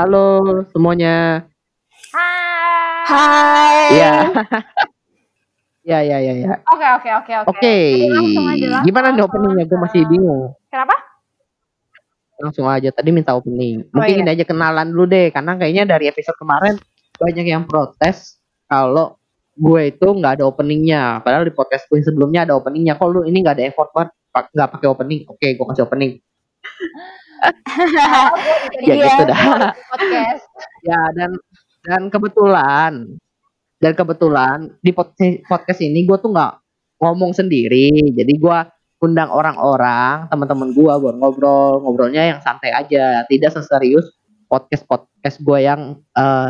Halo semuanya. Hai. Hai. Iya. Ya, ya, ya, ya. Oke, oke, oke, oke. Oke. Gimana nih openingnya? Gue masih bingung. Kenapa? Langsung aja. Tadi minta opening. Oh, Mungkin iya. ini aja kenalan dulu deh. Karena kayaknya dari episode kemarin banyak yang protes kalau gue itu nggak ada openingnya. Padahal di podcast gue sebelumnya ada openingnya. Kok lu ini nggak ada effort banget? Nggak pakai opening? Oke, gue kasih opening. Ya Iya, gitu dah. Podcast. Ya dan dan kebetulan dan kebetulan di pod- podcast ini gue tuh nggak ngomong sendiri. Jadi gue undang orang-orang teman-teman gue buat ngobrol ngobrolnya yang santai aja, tidak seserius podcast podcast gue yang eh,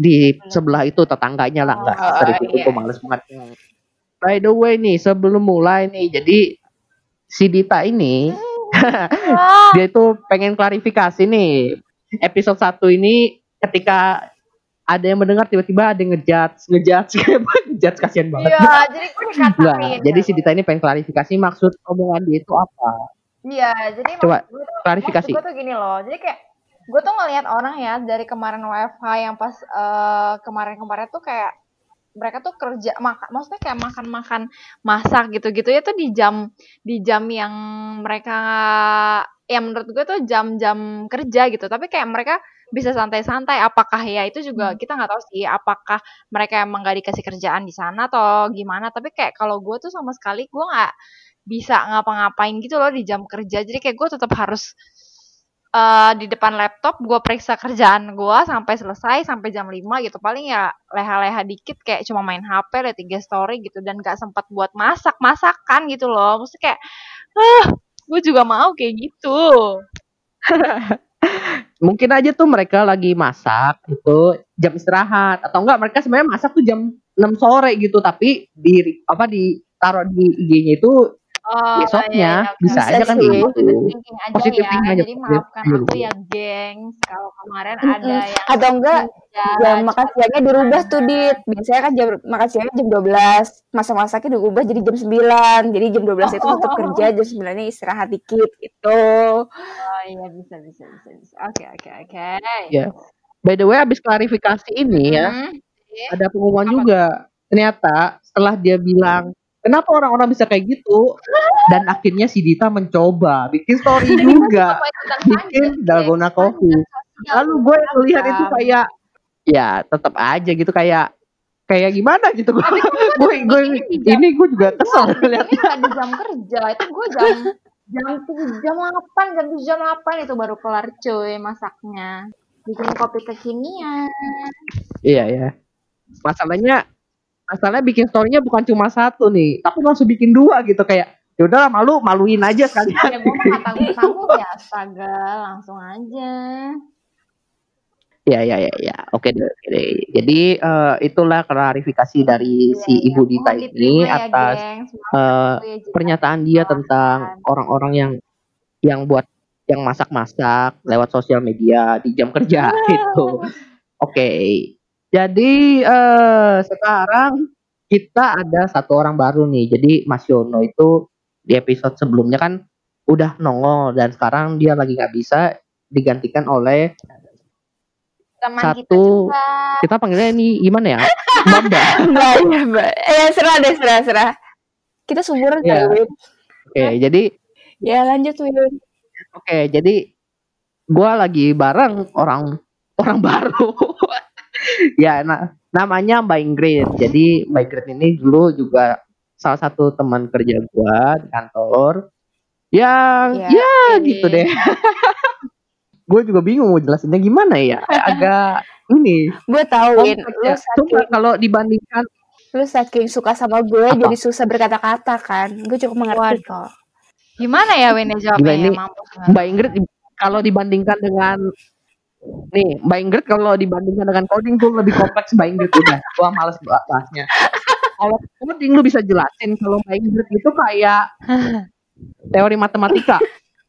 di sebelah itu tetangganya lah nggak Oh, serius itu iya. gue males banget. By the way nih sebelum mulai nih jadi si Dita ini Oh, dia itu pengen klarifikasi nih. Episode satu ini ketika ada yang mendengar tiba-tiba ada yang ngejudge ngejudge ngejudge kasihan banget. Iya, jadi gue Nah, dikatain. jadi si Dita ini pengen klarifikasi maksud omongan dia itu apa. Iya, jadi Coba, gue tuh- klarifikasi. Gue tuh gini loh, jadi kayak gue tuh ngelihat orang ya dari kemarin WFH yang pas eh, kemarin-kemarin tuh kayak mereka tuh kerja makan maksudnya kayak makan-makan masak gitu-gitu ya tuh di jam di jam yang mereka ya menurut gue tuh jam-jam kerja gitu. Tapi kayak mereka bisa santai-santai. Apakah ya itu juga kita nggak tahu sih apakah mereka emang gak dikasih kerjaan di sana atau gimana. Tapi kayak kalau gue tuh sama sekali gue nggak bisa ngapa-ngapain gitu loh di jam kerja. Jadi kayak gue tetap harus eh, di depan laptop gue periksa kerjaan gue sampai selesai sampai jam 5 gitu. Paling ya leha-leha dikit kayak cuma main HP liat tiga story gitu dan gak sempat buat masak masakan gitu loh. Maksudnya kayak ah gue juga mau kayak gitu. Mungkin aja tuh mereka lagi masak itu jam istirahat. Atau enggak mereka sebenarnya masak tuh jam 6 sore gitu tapi di apa di taruh di IG-nya itu oh, besoknya iya, iya, bisa oke. aja kan sih. gitu Positive thinking aja Positive ya. aja, Jadi maafkan aku ya, gengs. Kalau kemarin ada yang Atau enggak jam makan siangnya dirubah tuh dit. Biasanya kan jam makan siangnya jam 12. Masak-masaknya dirubah jadi jam 9. Jadi jam 12 itu tetap kerja, jam 9-nya istirahat dikit gitu. Oh iya bisa bisa bisa bisa. Oke oke oke. ya by the way abis klarifikasi ini ya Hmm. ada pengumuman Apa? juga ternyata setelah dia bilang kenapa orang-orang bisa kayak gitu? Dan akhirnya si Dita mencoba. Bikin story juga. itu bikin dalgona coffee. lalu gue ngelihat itu program. kayak ya tetap aja gitu. Kayak kayak gimana gitu. Gue gue gue ini gue juga kesel Ini lihat nggak di jam kerja. Itu gue jam jam tujuh jam delapan jam tujuh jam delapan itu baru kelar cuy masaknya. Bikin kopi kekinian. Iya ya masalahnya masalahnya bikin storynya bukan cuma satu nih tapi langsung bikin dua gitu kayak ya udahlah malu maluin aja sekalian ya gue mah nggak tanggung tanggung ya astaga langsung aja Ya ya ya ya. Oke deh. Jadi eh, itulah klarifikasi dari si Iya, Ibu iya. Dita Mohon ini diterima ya, atas aku ya pernyataan dia tentang orang-orang yang yang buat yang masak-masak lewat sosial media di jam kerja itu. Oke. Jadi eh sekarang kita ada satu orang baru nih. Jadi Mas Yono itu di episode sebelumnya kan udah nongol dan sekarang dia lagi nggak bisa digantikan oleh teman kita satu juga kita panggilnya ini gimana ya Mbak, ya mbak. Eh serah deh, serah, serah. Kita sumuran Iya. kali, Win. oke jadi Ya lanjut, Win. oke jadi gua lagi bareng orang orang baru ya nah, namanya Mbak Ingrid jadi Mbak Ingrid ini dulu juga salah satu teman kerja gua di kantor yang Ya, ya oke. gitu deh gue juga bingung mau jelasinnya gimana ya agak ini Gue tahu, Win. Lu ya. Saking, kalau dibandingkan lu saking suka sama gue, Apa? jadi susah berkata-kata kan. Gue cukup mengerti Waduh. kok. gimana ya Win jawabnya Gila, ya ini mampus banget. Mbak Ingrid kalau dibandingkan dengan nih Mbak Ingrid kalau dibandingkan dengan coding tuh lebih kompleks Mbak Ingrid udah. Gua males bah- bahasnya. Kalau coding lu bisa jelasin kalau Mbak Ingrid itu kayak teori matematika.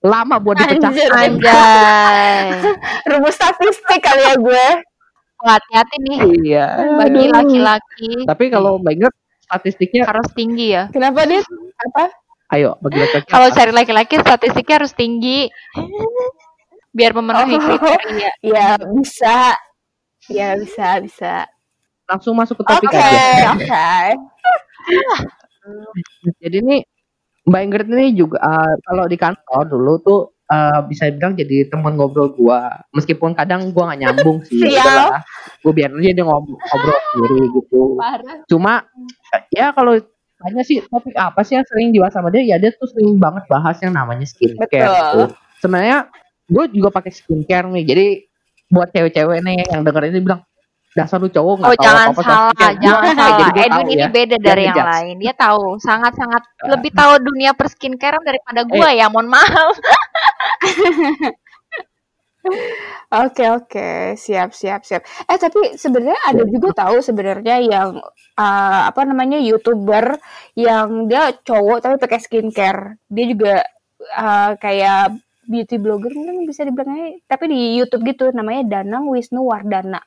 Lama buat dipecahkan. Anjay. Rumus statistik kali ya gue. hati-hati nih. Iya. Bagi laki-laki. Tapi kalau Mbak Ingrid statistiknya harus tinggi ya. Kenapa, Dit? Apa? ayo bagi laki-laki. kalau cari laki-laki statistiknya harus tinggi biar memenuhi Oh. kriteria. Ya bisa. Ya bisa bisa. Langsung masuk ke topik aja. oke. Jadi ini Mbak Ingrid ini juga eh, kalau di kantor dulu tuh eh, bisa dibilang jadi teman ngobrol gua. Meskipun kadang gua nggak nyambung sih. Udahlah. Gua biarin aja dia ngobrol, ngobrol sendiri gitu. Parah. Cuma ya kalau tanya sih topik apa sih yang sering dibahas sama dia? Ya dia tuh sering banget bahas yang namanya skincare. Betul. Gitu. Sebenarnya gue juga pakai skincare nih. Jadi buat cewek-cewek nih yang dengerin ini bilang dasar lu cowok nggak Oh tahu jangan apa-apa soal salah, skincare." jangan salah. jadi gua Edwin tahu ini ya. beda Jangan dari yang ngejudge. lain. Dia tahu, sangat-sangat lebih tahu dunia perskincarean daripada gua ya. Mohon maaf. Oke oke, siap siap siap. Eh tapi sebenarnya ada juga tahu sebenarnya yang uh, apa namanya youtuber yang dia cowok tapi pakai skincare. Dia juga uh, kayak beauty blogger mungkin bisa dibilangnya, tapi di YouTube gitu namanya Danang Wisnu Wardana.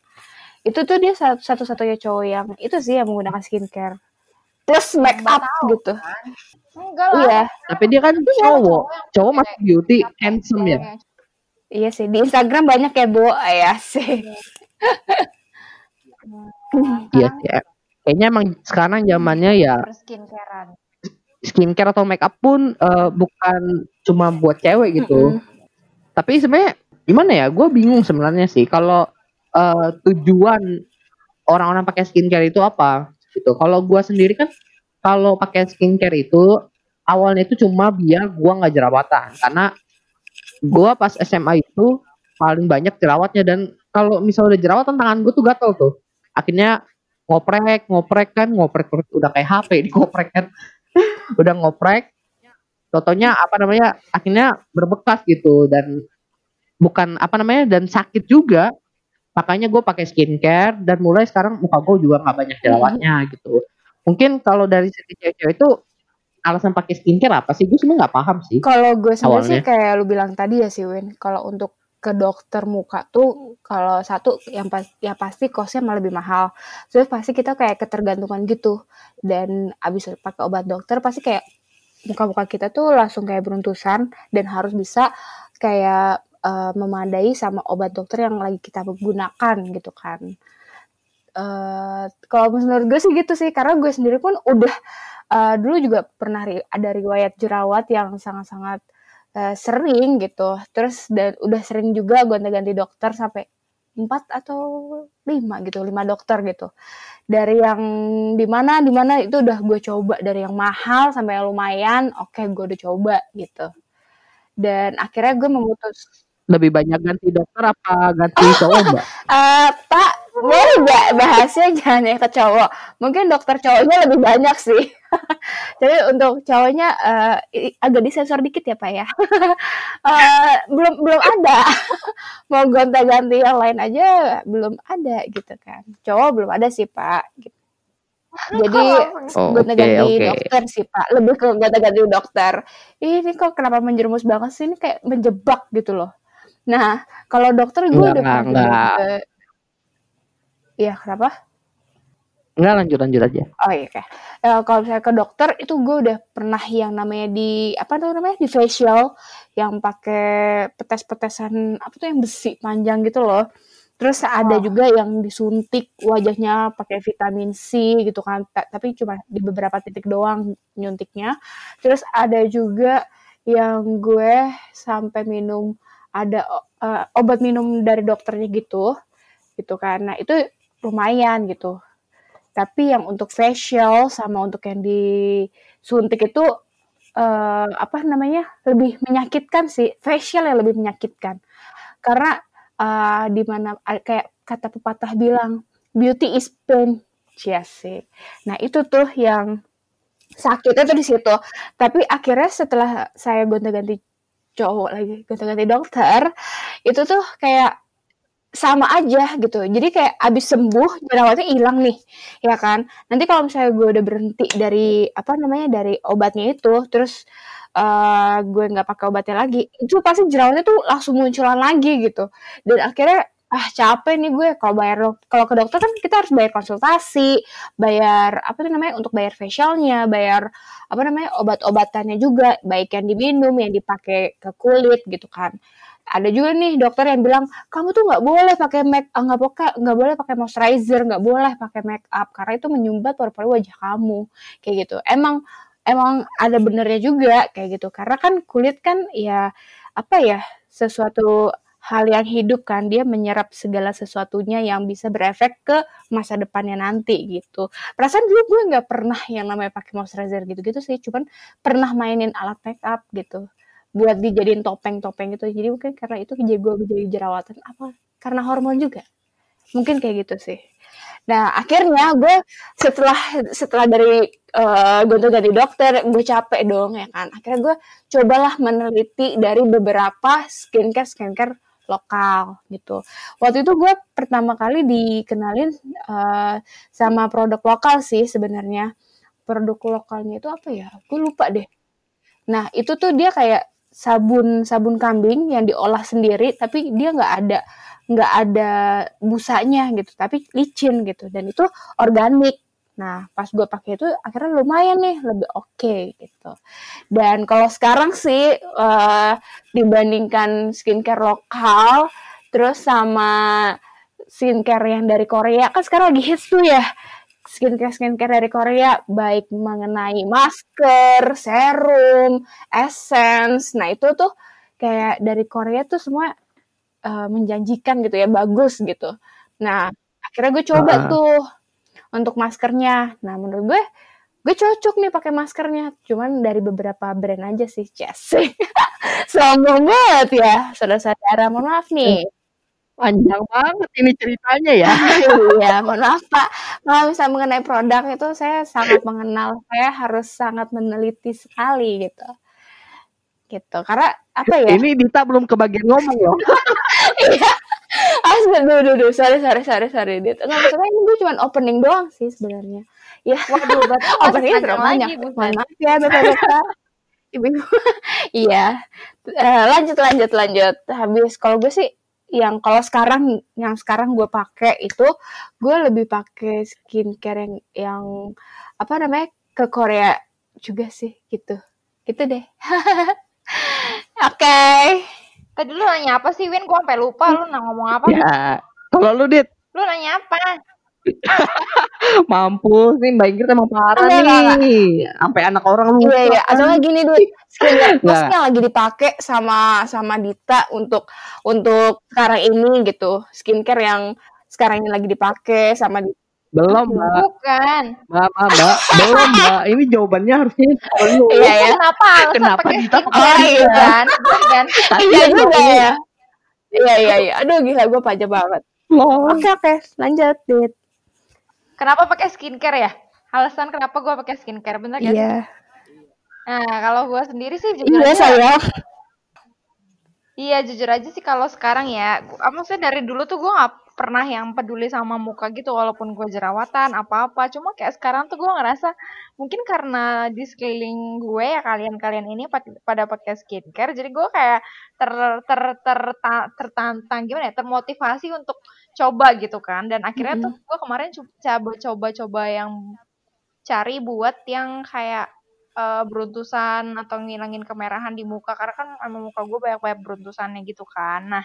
Itu tuh dia sat- satu-satunya cowok yang itu sih yang menggunakan skincare plus make up gitu. Enggak lah. Iya, Tapi dia kan cowok. Cowok masih beauty, handsome ya. iya sih di Instagram banyak ya Bu, ya sih. Iya sih. eh. Kayaknya emang sekarang zamannya ya. Skincare atau make up pun eh, bukan cuma buat cewek gitu. Mm-mm. Tapi sebenarnya gimana ya? Gue bingung sebenarnya sih kalau eh, tujuan orang-orang pakai skincare itu apa gitu. Kalau gue sendiri kan kalau pakai skincare itu awalnya itu cuma biar gue nggak jerawatan karena gue pas SMA itu paling banyak jerawatnya dan kalau misalnya udah jerawatan tangan gue tuh gatel tuh. Akhirnya ngoprek, ngoprek kan, ngoprek udah kayak HP di ngoprek kan. Udah ngoprek. Totonya apa namanya akhirnya berbekas gitu dan bukan apa namanya dan sakit juga. Makanya gue pakai skincare dan mulai sekarang muka gue juga nggak banyak jerawatnya gitu. Mungkin kalau dari segi cewek-cewek itu alasan pakai skincare apa sih? Gue sebenarnya nggak paham sih Kalau gue sendiri sih kayak lu bilang tadi ya sih Win, kalau untuk ke dokter muka tuh kalau satu yang pas ya pasti kosnya malah lebih mahal. Terus pasti kita kayak ketergantungan gitu. Dan abis pakai obat dokter pasti kayak muka-muka kita tuh langsung kayak beruntusan dan harus bisa kayak eh, memadai sama obat dokter yang lagi kita gunakan gitu kan. Eh kalau menurut gue sih gitu sih karena gue sendiri pun udah eh, dulu juga pernah ada riwayat jerawat yang sangat-sangat eh, sering gitu. Terus dan udah sering juga gonta-ganti dokter sampai empat atau lima gitu, lima dokter gitu. Dari yang di mana di mana itu udah gue coba dari yang mahal sampai yang lumayan, oke gue udah coba gitu. Dan akhirnya gue memutus lebih banyak ganti dokter apa ganti cowok mbak Eh, Pak, boleh nggak bahasnya jangan yang ke cowok? Mungkin dokter cowoknya lebih banyak sih. Jadi untuk cowoknya i- agak disensor dikit ya Pak ya. Eh, belum belum ada. Mau gonta-ganti yang lain aja belum ada gitu kan. Cowok belum ada sih Pak. Gitu. Jadi Oh, gonta-ganti oke, oke. dokter sih Pak. Lebih ke gonta-ganti dokter. Ini kok kenapa menjerumus banget sih? Ini kayak menjebak gitu loh. Nah, kalau dokter gue udah enggak, enggak. Iya, kenapa? Nggak lanjut lanjut aja Oh iya, oke. Eh, kalau misalnya ke dokter itu gue udah pernah yang namanya di apa tuh namanya di facial yang pakai petes-petesan apa tuh yang besi panjang gitu loh. Terus ada Oh. juga yang disuntik wajahnya pakai vitamin C gitu kan, Ta- tapi cuma di beberapa titik doang nyuntiknya. Terus ada juga yang gue sampai minum ada eh, obat minum dari dokternya gitu, gitu kan. Nah itu lumayan gitu. Tapi yang untuk facial sama untuk yang disuntik itu eh, apa namanya lebih menyakitkan sih. Facial yang lebih menyakitkan karena eh, di mana a- kayak kata pepatah bilang beauty is pain, Cia sih. Nah itu tuh yang sakitnya tuh di situ. Tapi akhirnya setelah saya gonta-ganti cowok lagi, gonta-ganti dokter, itu tuh kayak sama aja gitu. Jadi kayak abis sembuh jerawatnya hilang nih, ya kan? Nanti kalau misalnya gue udah berhenti dari apa namanya dari obatnya itu, terus eh, gue nggak pakai obatnya lagi, itu pasti jerawatnya tuh langsung munculan lagi gitu. Dan akhirnya ah capek nih gue kalau bayar kalau ke dokter kan kita harus bayar konsultasi, bayar apa tuh namanya untuk bayar facialnya, bayar apa namanya obat-obatannya juga, baik yang diminum, yang dipakai ke kulit gitu kan. Ada juga nih dokter yang bilang kamu tuh nggak boleh pakai make ah, nggak boleh nggak boleh pakai moisturizer nggak boleh pakai make up karena itu menyumbat pori-pori wajah kamu. Kayak gitu. Emang emang ada benernya juga kayak gitu. Karena kan kulit kan ya apa ya sesuatu hal yang hidup kan dia menyerap segala sesuatunya yang bisa berefek ke masa depannya nanti gitu. Perasaan dulu gue nggak pernah yang namanya pakai moisturizer gitu-gitu sih cuman pernah mainin alat make up gitu buat dijadiin topeng-topeng gitu jadi mungkin karena itu gue jadi jerawatan apa karena hormon juga mungkin kayak gitu sih nah akhirnya gue setelah setelah dari uh, gue tuh dari dokter gue capek dong ya kan akhirnya gue cobalah meneliti dari beberapa skincare skincare lokal gitu. Waktu itu gue pertama kali dikenalin uh, sama produk lokal sih sebenarnya. Produk lokalnya itu apa ya? Gue lupa deh. Nah itu tuh dia kayak sabun sabun kambing yang diolah sendiri, tapi dia nggak ada nggak ada busanya gitu, tapi licin gitu. Dan itu organik Nah, pas gue pakai itu akhirnya lumayan nih, lebih oke okay, gitu. Dan kalau sekarang sih uh, dibandingkan skincare lokal, terus sama skincare yang dari Korea, kan sekarang lagi hits tuh ya skincare skincare dari Korea, baik mengenai masker, serum, essence. Nah itu tuh kayak dari Korea tuh semua uh, menjanjikan gitu ya, bagus gitu. Nah akhirnya gue coba uh -huh. tuh untuk maskernya. Nah, menurut gue gue cocok nih pakai maskernya. Cuman dari beberapa brand aja sih, Ces. Sombong banget ya, saudara-saudara. Mohon maaf nih. Panjang banget ini ceritanya ya. iya, mohon maaf Pak. Kalau misalnya mengenai produk itu saya sangat mengenal. Saya harus sangat meneliti sekali gitu. Gitu. Karena apa ya? Ini Dita belum kebagian ngomong loh. Iya. Astaga, duh, duh, duh, sorry, sorry, sorry, sorry. Nggak, maksudnya ini gue cuma opening doang sih sebenarnya. Ya, waduh, berarti opening terlalu banyak. Mohon maaf ya, bapak-bapak. Ibu, iya. Uh, lanjut, lanjut, lanjut. Habis, kalau gue sih, yang kalau sekarang, yang sekarang gue pakai itu, gue lebih pakai skincare yang, yang apa namanya, ke Korea juga sih, gitu. Gitu deh. Oke. okay. Tadi lu nanya apa sih, Win? Gue sampai lupa lu nang ngomong apa. Ya, kalau lu, Dit. Lu nanya apa? Mampus nih Mbak Ingrid emang parah nih. Sampai anak orang lupa. Iya, iya. Atau lagi nih, Dut. Skincare yang lagi dipakai sama sama Dita untuk untuk sekarang ini gitu. Skincare yang sekarang ini lagi dipakai sama Dita belum, Mbak. Bukan. Mbak, Mbak, Mbak. Belum, Mbak. Ini jawabannya harusnya perlu. Iya, ya. Kenapa? Kenapa kita Oh, iya kan? kan? Iya juga ya. Iya, iya, iya. Aduh, gila gue pajak banget. Oke, oke. Lanjut, Dit. Kenapa pakai skincare ya? Alasan kenapa gue pakai skincare, bener kan? Iya. Nah, kalau gue sendiri sih jujur iya, aja. saya. Iya, jujur aja sih kalau sekarang ya. Maksudnya dari dulu tuh gue gak pernah yang peduli sama muka gitu walaupun gue jerawatan apa-apa cuma kayak sekarang tuh gue ngerasa mungkin karena di sekeliling gue ya kalian-kalian ini pada pakai skincare jadi gue kayak ter ter ter tertantang gimana ya termotivasi untuk coba gitu kan. Dan akhirnya mm -hmm. tuh gue kemarin coba coba coba yang cari buat yang kayak uh, beruntusan atau ngilangin kemerahan di muka. Karena kan emang muka gue banyak banyak beruntusannya gitu kan. Nah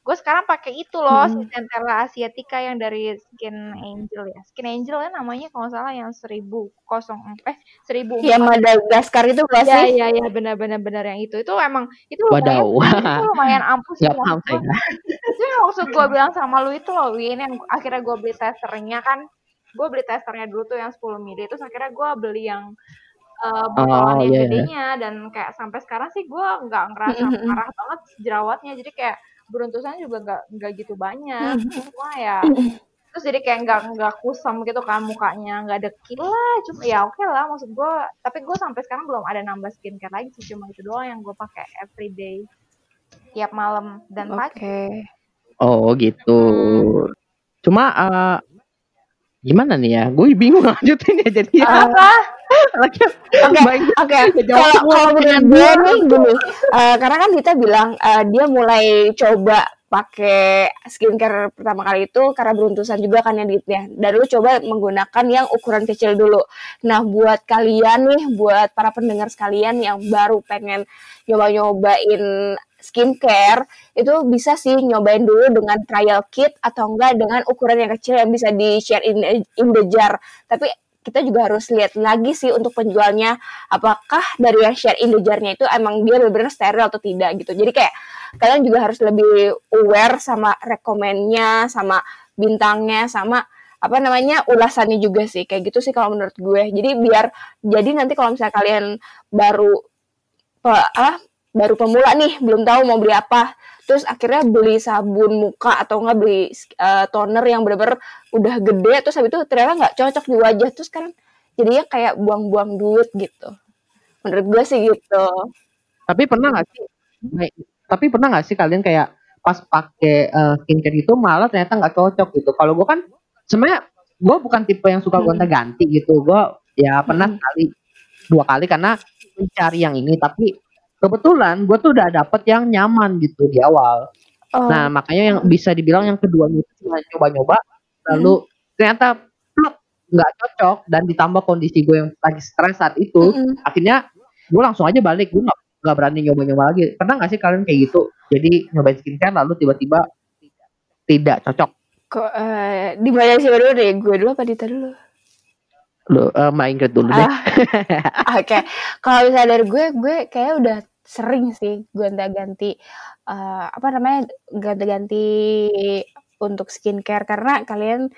gue sekarang pakai itu loh hmm. si Centella asiatica yang dari Skin Angel ya. Skin Angel kan namanya kalau salah yang seribu kosong eh seribu ya Madagaskar itu gak ya, sih? ya ya benar benar benar yang itu. Itu emang itu lumayan itu lumayan ampuh sih gue itu yang maksud gue bilang sama lu itu loh Win yang akhirnya gue beli testernya kan. Gue beli testernya dulu tuh yang 10 mili itu akhirnya gue beli yang uh, botolan oh, yang yeah. Iya. gedenya dan kayak sampai sekarang sih gue nggak ngerasa parah banget jerawatnya. Jadi kayak beruntusan juga nggak nggak gitu banyak. Hmm. cuma ya terus jadi kayak nggak nggak kusam gitu kan mukanya nggak dekil lah cuma ya oke okay lah maksud gue tapi gue sampai sekarang belum ada nambah skincare lagi sih cuma itu doang yang gue pakai everyday tiap malam dan pagi. Okay. oh gitu. Hmm. cuma uh, gimana nih ya? Gue bingung lanjutin ya jadi. Apa Oke, oke. Kalau kalau menurut gue nih dulu, uh, karena kan Dita bilang uh, dia mulai coba pakai skincare pertama kali itu karena beruntusan juga kan ya ya. Dan lu coba menggunakan yang ukuran kecil dulu. Nah, buat kalian nih, buat para pendengar sekalian yang baru pengen nyoba-nyobain skincare itu bisa sih nyobain dulu dengan trial kit atau enggak dengan ukuran yang kecil yang bisa di share in, in the jar tapi kita juga harus lihat lagi sih untuk penjualnya apakah dari yang share in the jar-nya itu emang dia benar-benar steril atau tidak gitu. Jadi kayak kalian juga harus lebih aware sama rekomennya sama bintangnya sama apa namanya ulasannya juga sih. Kayak gitu sih kalau menurut gue. Jadi biar jadi nanti kalau misalnya kalian baru apa baru pemula nih belum tahu mau beli apa. Terus akhirnya beli sabun muka atau enggak beli uh, toner yang bener-bener udah gede. Terus habis itu ternyata nggak cocok di wajah. Terus kan jadinya kayak buang-buang duit gitu. Menurut gue sih gitu. Tapi pernah nggak sih? Tapi pernah nggak sih kalian kayak pas pakai uh, skincare itu malah ternyata nggak cocok gitu? Kalau gue kan sebenarnya gue bukan tipe yang suka gonta ganti gitu. Gue ya pernah hmm. sekali dua kali karena mencari yang ini. Tapi kebetulan gue tuh udah dapet yang nyaman gitu di awal oh. nah makanya yang bisa dibilang yang kedua itu cuma nyoba-nyoba lalu hmm. ternyata nggak cocok dan ditambah kondisi gue yang lagi stres saat itu hmm. akhirnya gue langsung aja balik gue nggak berani nyoba-nyoba lagi pernah nggak sih kalian kayak gitu jadi nyobain skincare lalu tiba-tiba tidak cocok Kok uh, di mana sih dulu deh? Gue dulu apa Dita dulu? Lo uh, main ke dulu deh. Ah, Oke, okay. kalau misalnya dari gue, gue kayak udah sering sih gonta-ganti uh, apa namanya ganti-ganti untuk skincare karena kalian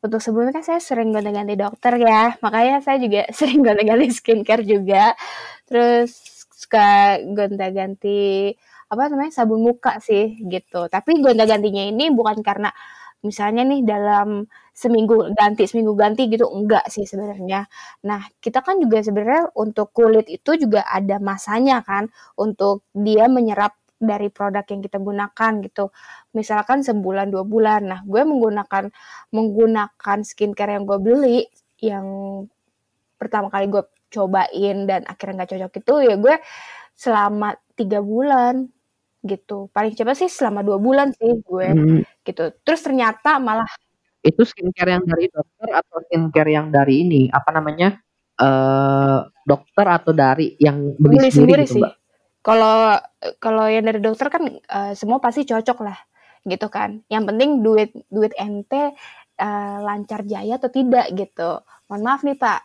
untuk sebelumnya kan saya sering gonta-ganti dokter ya makanya saya juga sering gonta-ganti skincare juga terus suka gonta-ganti apa namanya sabun muka sih gitu tapi gonta-gantinya ini bukan karena misalnya nih dalam seminggu ganti seminggu ganti gitu enggak sih sebenarnya. Nah, kita kan juga sebenarnya untuk kulit itu juga ada masanya kan untuk dia menyerap dari produk yang kita gunakan gitu. Misalkan sebulan dua bulan. Nah, gue menggunakan menggunakan skincare yang gue beli yang pertama kali gue cobain dan akhirnya nggak cocok itu ya gue selama tiga bulan gitu. Paling cepat sih selama dua bulan sih gue hmm. gitu. Terus ternyata malah itu skincare yang dari dokter atau skincare yang dari ini apa namanya uh, dokter atau dari yang beli, beli sendiri, sendiri gitu, sih. Kalau kalau yang dari dokter kan uh, semua pasti cocok lah gitu kan. Yang penting duit duit ente uh, lancar jaya atau tidak gitu. Mohon maaf nih Pak,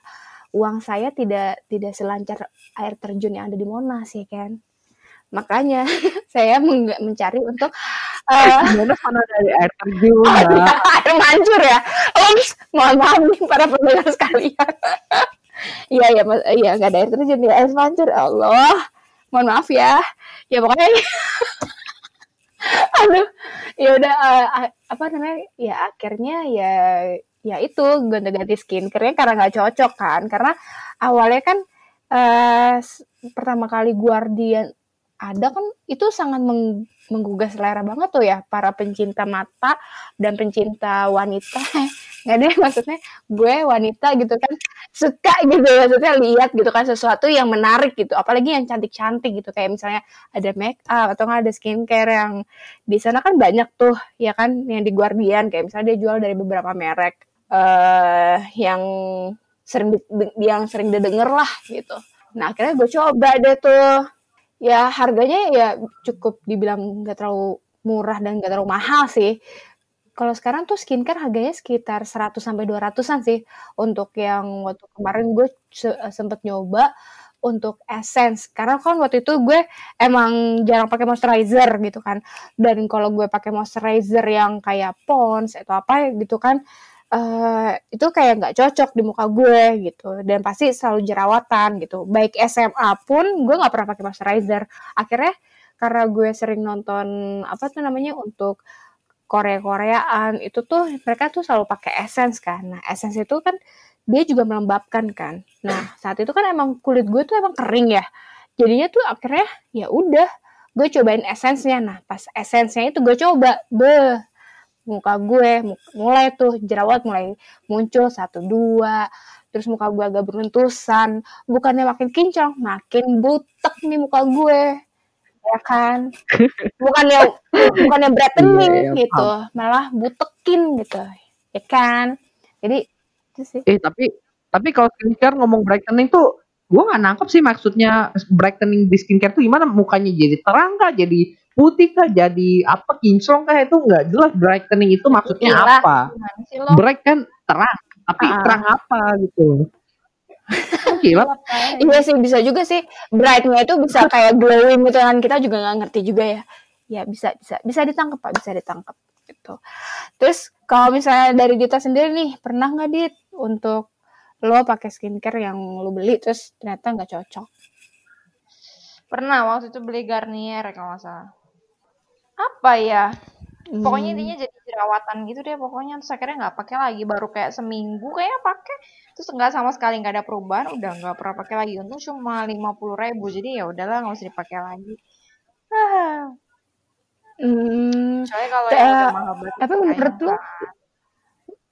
uang saya tidak tidak selancar air terjun yang ada di Monas ya kan makanya saya mencari untuk uh, mana dari air terjun air mancur ya? Ups, mohon maaf nih para pendengar sekalian. Iya ya iya nggak ada air terjun ya air mancur ya Allah. Mohon maaf ya. Ya pokoknya aduh ya udah uh, apa namanya ya akhirnya ya ya itu ganti-ganti skincare karena nggak cocok kan? Karena awalnya kan uh, pertama kali Guardian ada kan itu sangat meng, menggugah selera banget tuh ya para pencinta mata dan pencinta wanita. Nggak deh maksudnya gue wanita gitu kan suka gitu maksudnya lihat gitu kan sesuatu yang menarik gitu apalagi yang cantik-cantik gitu. Kayak misalnya ada make up atau nggak ada skincare yang di sana kan banyak tuh ya kan yang di Guardian. Kayak misalnya dia jual dari beberapa merek uh, yang sering yang sering didengar lah gitu. Nah akhirnya gue coba deh tuh ya harganya ya cukup dibilang nggak terlalu murah dan nggak terlalu mahal sih. Kalau sekarang tuh skincare harganya sekitar 100 sampai 200-an sih. Untuk yang waktu kemarin gue se sempet nyoba untuk essence karena kan waktu itu gue emang jarang pakai moisturizer gitu kan. Dan kalau gue pakai moisturizer yang kayak Pond's atau apa gitu kan uh, itu kayak nggak cocok di muka gue gitu. Dan pasti selalu jerawatan gitu. Baik SMA pun gue nggak pernah pakai moisturizer. Akhirnya karena gue sering nonton apa tuh namanya untuk Korea Koreaan itu tuh mereka tuh selalu pakai essence kan. Nah essence itu kan dia juga melembabkan kan. Nah saat itu kan emang kulit gue tuh emang kering ya. Jadinya tuh akhirnya ya udah gue cobain essence-nya. Nah pas essence-nya itu gue coba. Beh muka gue mulai tuh jerawat mulai muncul satu dua terus muka gue agak beruntusan bukannya makin kinclong makin butek nih muka gue ya kan? Bukannya bukannya brightening yeah, yeah, gitu malah butekin gitu ya kan? Jadi itu sih. Eh tapi tapi kalau skincare ngomong brightening tuh gue gak nangkep sih maksudnya brightening di skincare tuh gimana? Mukanya jadi terang gak jadi putih kah jadi apa kinclong kah itu nggak jelas brightening itu maksudnya Gila. apa bright kan terang tapi Ah. terang apa gitu gila kayak. Iya sih bisa juga sih brightnya itu bisa kayak glowing gitu kan kita juga nggak ngerti juga ya. Ya bisa bisa bisa ditangkap pak bisa ditangkap gitu. Terus kalau misalnya dari Dita sendiri nih pernah nggak Dit untuk lo pakai skincare yang lo beli terus ternyata nggak cocok? Pernah waktu itu beli Garnier kalau nggak salah. Apa ya? Pokoknya Hmm. intinya jadi jerawatan gitu deh pokoknya terus akhirnya nggak pakai lagi baru kayak seminggu kayaknya pakai terus nggak sama sekali nggak ada perubahan udah nggak pernah pakai lagi untung cuma lima puluh ribu jadi ya udahlah nggak usah dipakai lagi ah Hmm, soalnya kalau yang udah mahal banget tapi menurut kayaknya lo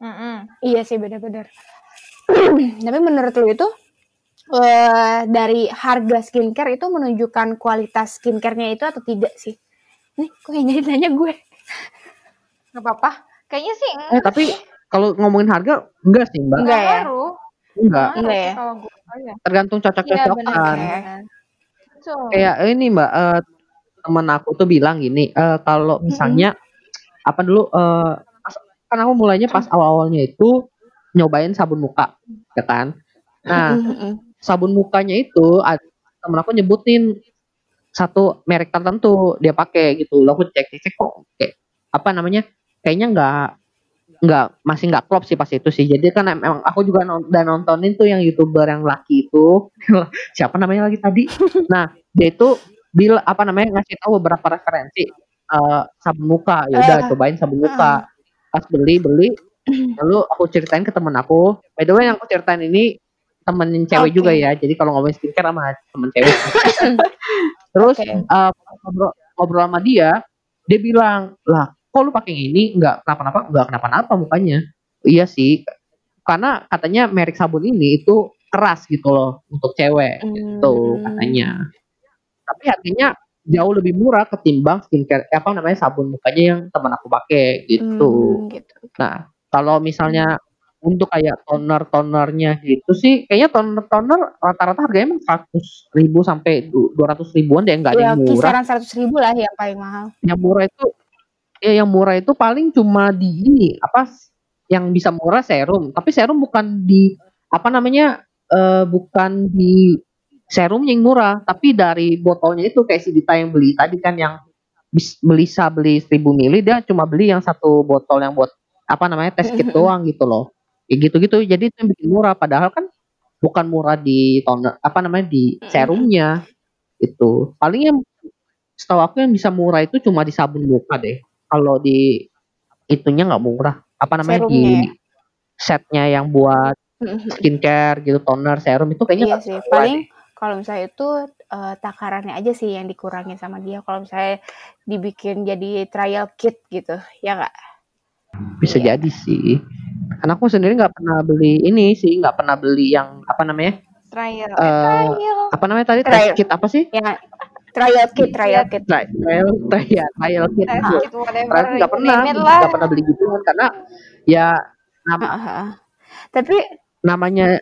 Mm-mm. iya sih benar-benar. tapi menurut lo itu eh, dari harga skincare itu menunjukkan kualitas skincare-nya itu atau tidak sih? Nih, kok yang jadi nanya gue? nggak apa-apa. Kayaknya sih eh tapi kalau ngomongin harga enggak sih mbak. Enggak. Ya? enggak. Enggak ya? tergantung Iya. Cocok-cocokan. Benar. Betul. kayak ini mbak eh, teman aku tuh bilang gini eh, kalau misalnya apa dulu eh, pas- kan aku mulainya pas awal-awalnya itu nyobain sabun muka ya kan? Nah sabun mukanya itu temen aku nyebutin satu merek tertentu dia pakai gitu. Lalu aku cek cek kok kayak apa namanya kayaknya nggak nggak masih nggak klop sih pas itu sih. Jadi kan emang aku juga non- dan nontonin tuh yang youtuber yang laki itu. Siapa namanya lagi tadi? Nah dia itu bil apa namanya ngasih tahu beberapa referensi eh, sabun muka. Ya udah Eh, cobain sabun muka. Pas beli beli. Lalu aku ceritain ke temen aku. By the way yang aku ceritain ini temen cewek Oke. juga ya jadi kalau ngomongin skincare sama temen cewek terus Oke. eh, ngobrol, ngobrol sama dia dia bilang lah kok lu pakai ini nggak kenapa-napa nggak kenapa-napa mukanya iya sih karena katanya merek sabun ini itu keras gitu loh untuk cewek tuh Hmm. katanya tapi harganya jauh lebih murah ketimbang skincare eh, apa namanya sabun mukanya yang teman aku pakai gitu Hmm, gitu. Nah, kalau misalnya untuk kayak toner-tonernya gitu sih, kayaknya toner-toner rata-rata harganya emang 100 ribu sampai du- 200 ribuan deh, nggak ada Ya yang murah. kisaran 100 ribu lah yang paling mahal. Yang murah itu, ya yang murah itu paling cuma di ini, apa, yang bisa murah serum. Tapi serum bukan di, apa namanya, eh, bukan di serumnya yang murah, tapi dari botolnya itu kayak si Dita yang beli tadi kan yang beli bisa beli 1000 mili dia cuma beli yang satu botol yang buat apa namanya tes kit doang gitu loh kayak gitu-gitu jadi itu yang bikin murah padahal kan bukan murah di toner apa namanya di serumnya itu paling yang setahu aku yang bisa murah itu cuma di sabun muka deh kalau di itunya nggak murah apa namanya Serumnya ya? di setnya yang buat skincare gitu toner serum itu kayaknya iya sih. Paling deh. kalau misalnya itu eh, takarannya aja sih yang dikurangin sama dia. Kalau misalnya dibikin jadi trial kit gitu, ya nggak? bisa Iya. jadi sih karena aku sendiri nggak pernah beli ini sih nggak pernah beli yang apa namanya trial Eh, trial apa namanya tadi Trial. test kit apa sih Yang trial kit, trial kit. Tri- trial trial trial kit test gitu. kit whatever Trial nggak pernah nggak pernah beli gitu karena ya nam- Ah, ah, ah. Tapi namanya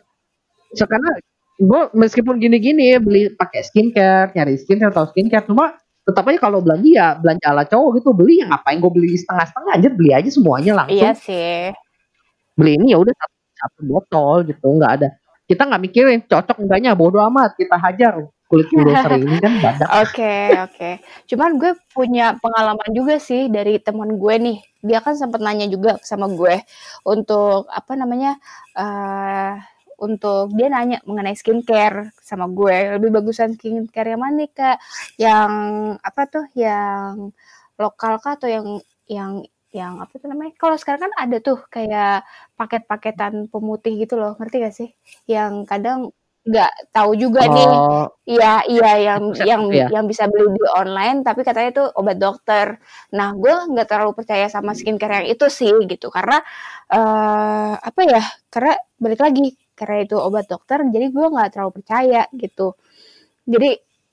sekarang gue meskipun gini-gini ya beli pakai skincare nyari skincare atau skincare cuma tetap aja kalau belanja ya belanja ala cowok gitu beli yang ngapain gue beli setengah-setengah aja beli aja semuanya langsung iya sih. Beli ini ya udah satu, satu botol gitu nggak ada kita nggak mikirin cocok enggaknya bodo amat kita hajar kulit influencer ini kan badak Oke, oke. Cuman gue punya pengalaman juga sih dari teman gue nih. Dia kan sempat nanya juga sama gue untuk apa namanya? eh untuk dia nanya mengenai skincare sama gue. Lebih bagusan skincare yang mana nih, Kak? Yang apa tuh? Yang lokal kah atau yang yang yang apa tuh namanya? Kalau sekarang kan ada tuh kayak paket-paketan pemutih gitu loh, ngerti gak sih? Yang kadang nggak tahu juga nih oh Iya, iya yang Set yang ya? yang bisa beli di online tapi katanya itu obat dokter. Nah, gue nggak terlalu percaya sama skincare yang itu sih gitu karena eh apa ya? Karena balik lagi karena itu obat dokter jadi gue nggak terlalu percaya gitu. Jadi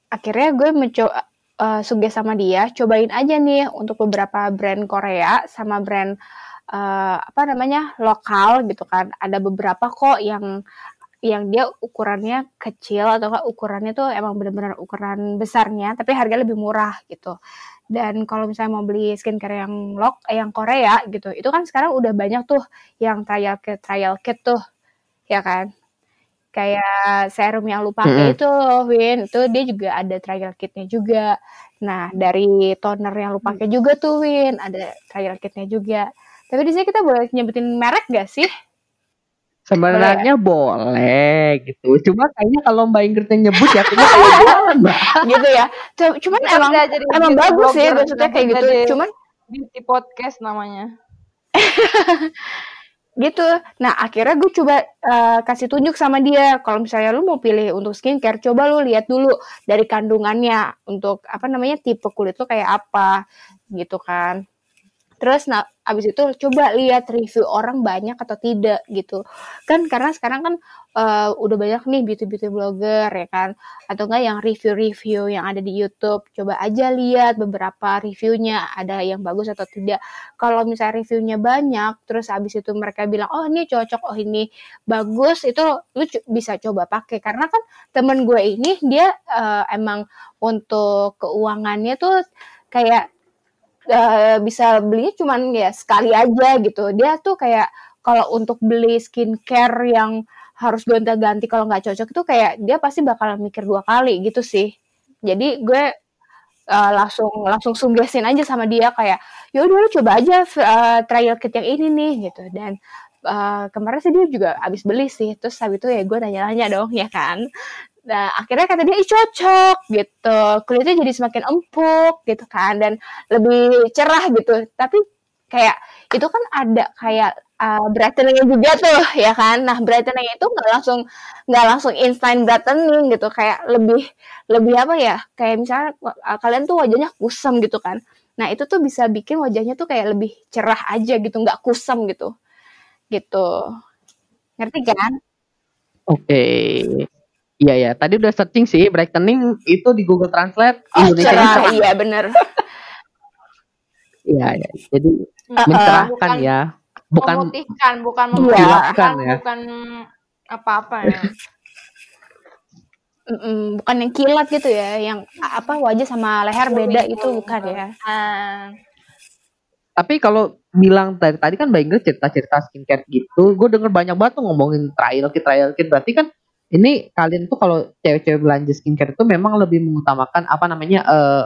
akhirnya gue mencoba eh, suges sama dia cobain aja nih untuk beberapa brand Korea sama brand eh, apa namanya lokal gitu kan. Ada beberapa kok yang yang dia ukurannya kecil atau enggak ukurannya tuh emang benar-benar ukuran besarnya tapi harga lebih murah gitu Dan kalau misalnya mau beli skincare yang lok, eh, yang Korea gitu, itu kan sekarang udah banyak tuh yang trial kit, trial kit tuh, ya kan? Kayak serum yang lu pakai Mm-mm. itu, Win, itu dia juga ada trial kitnya juga. Nah, dari toner yang lu pakai juga tuh, Win, ada trial kitnya juga. Tapi di sini kita boleh nyebutin merek gak sih? Sebenarnya boleh gitu. Cuma kayaknya kalau Mbak Ingrid yang nyebut ya kayaknya kayak jualan, Mbak. gitu ya. Cu- Cuman Kita emang jadi emang bagus sih blogger, maksudnya kayak gitu. Cuman beauty podcast namanya. gitu. Nah, akhirnya gue coba eh, kasih tunjuk sama dia kalau misalnya lu mau pilih untuk skincare, coba lu lihat dulu dari kandungannya untuk apa namanya tipe kulit lu kayak apa gitu kan. Terus nah abis itu coba lihat review orang banyak atau tidak gitu. Kan karena sekarang kan eh, udah banyak nih beauty-beauty blogger ya kan atau enggak yang review-review yang ada di YouTube. Coba aja lihat beberapa reviewnya ada yang bagus atau tidak. Kalau misalnya reviewnya banyak terus habis itu mereka bilang oh ini cocok, oh ini bagus itu lu bisa coba pakai karena kan temen gue ini dia eh, emang untuk keuangannya tuh kayak eh, bisa belinya cuman ya sekali aja gitu. Dia tuh kayak kalau untuk beli skincare yang harus gonta-ganti kalau nggak cocok itu kayak dia pasti bakal mikir dua kali gitu sih. Jadi gue eh, langsung langsung suggestin aja sama dia kayak ya udah lu coba aja eh, trial kit yang ini nih gitu dan eh, kemarin sih dia juga abis beli sih terus habis itu ya gue nanya-nanya dong ya kan nah akhirnya kata dia ih cocok gitu. Kulitnya jadi semakin empuk gitu kan dan lebih cerah gitu. Tapi kayak itu kan ada kayak uh, brightening juga tuh ya kan. Nah brightening itu nggak langsung nggak langsung instant brightening gitu. Kayak lebih lebih apa ya kayak misalnya uh, kalian tuh wajahnya kusam gitu kan. Nah itu tuh bisa bikin wajahnya tuh kayak lebih cerah aja gitu. Nggak kusam gitu. Gitu. Ngerti kan? Oke. Iya ya, tadi udah searching sih brightening itu di Google Translate oh Indonesia cerah cerah. iya bener Iya ya. Jadi Uh-uh. mencerahkan Bukan ya. Bukan memutihkan, bukan Iya. memutihkan, ya. bukan apa-apa ya. Bukan yang kilat gitu ya yang apa wajah sama leher beda itu bukan ya Ah, tapi kalau bilang tadi tadi kan Mbak Ingrid cerita-cerita skincare gitu, gue denger banyak banget tuh ngomongin trial kit trial kit. Berarti kan ini kalian tuh kalau cewek-cewek belanja skincare itu memang lebih mengutamakan apa namanya eh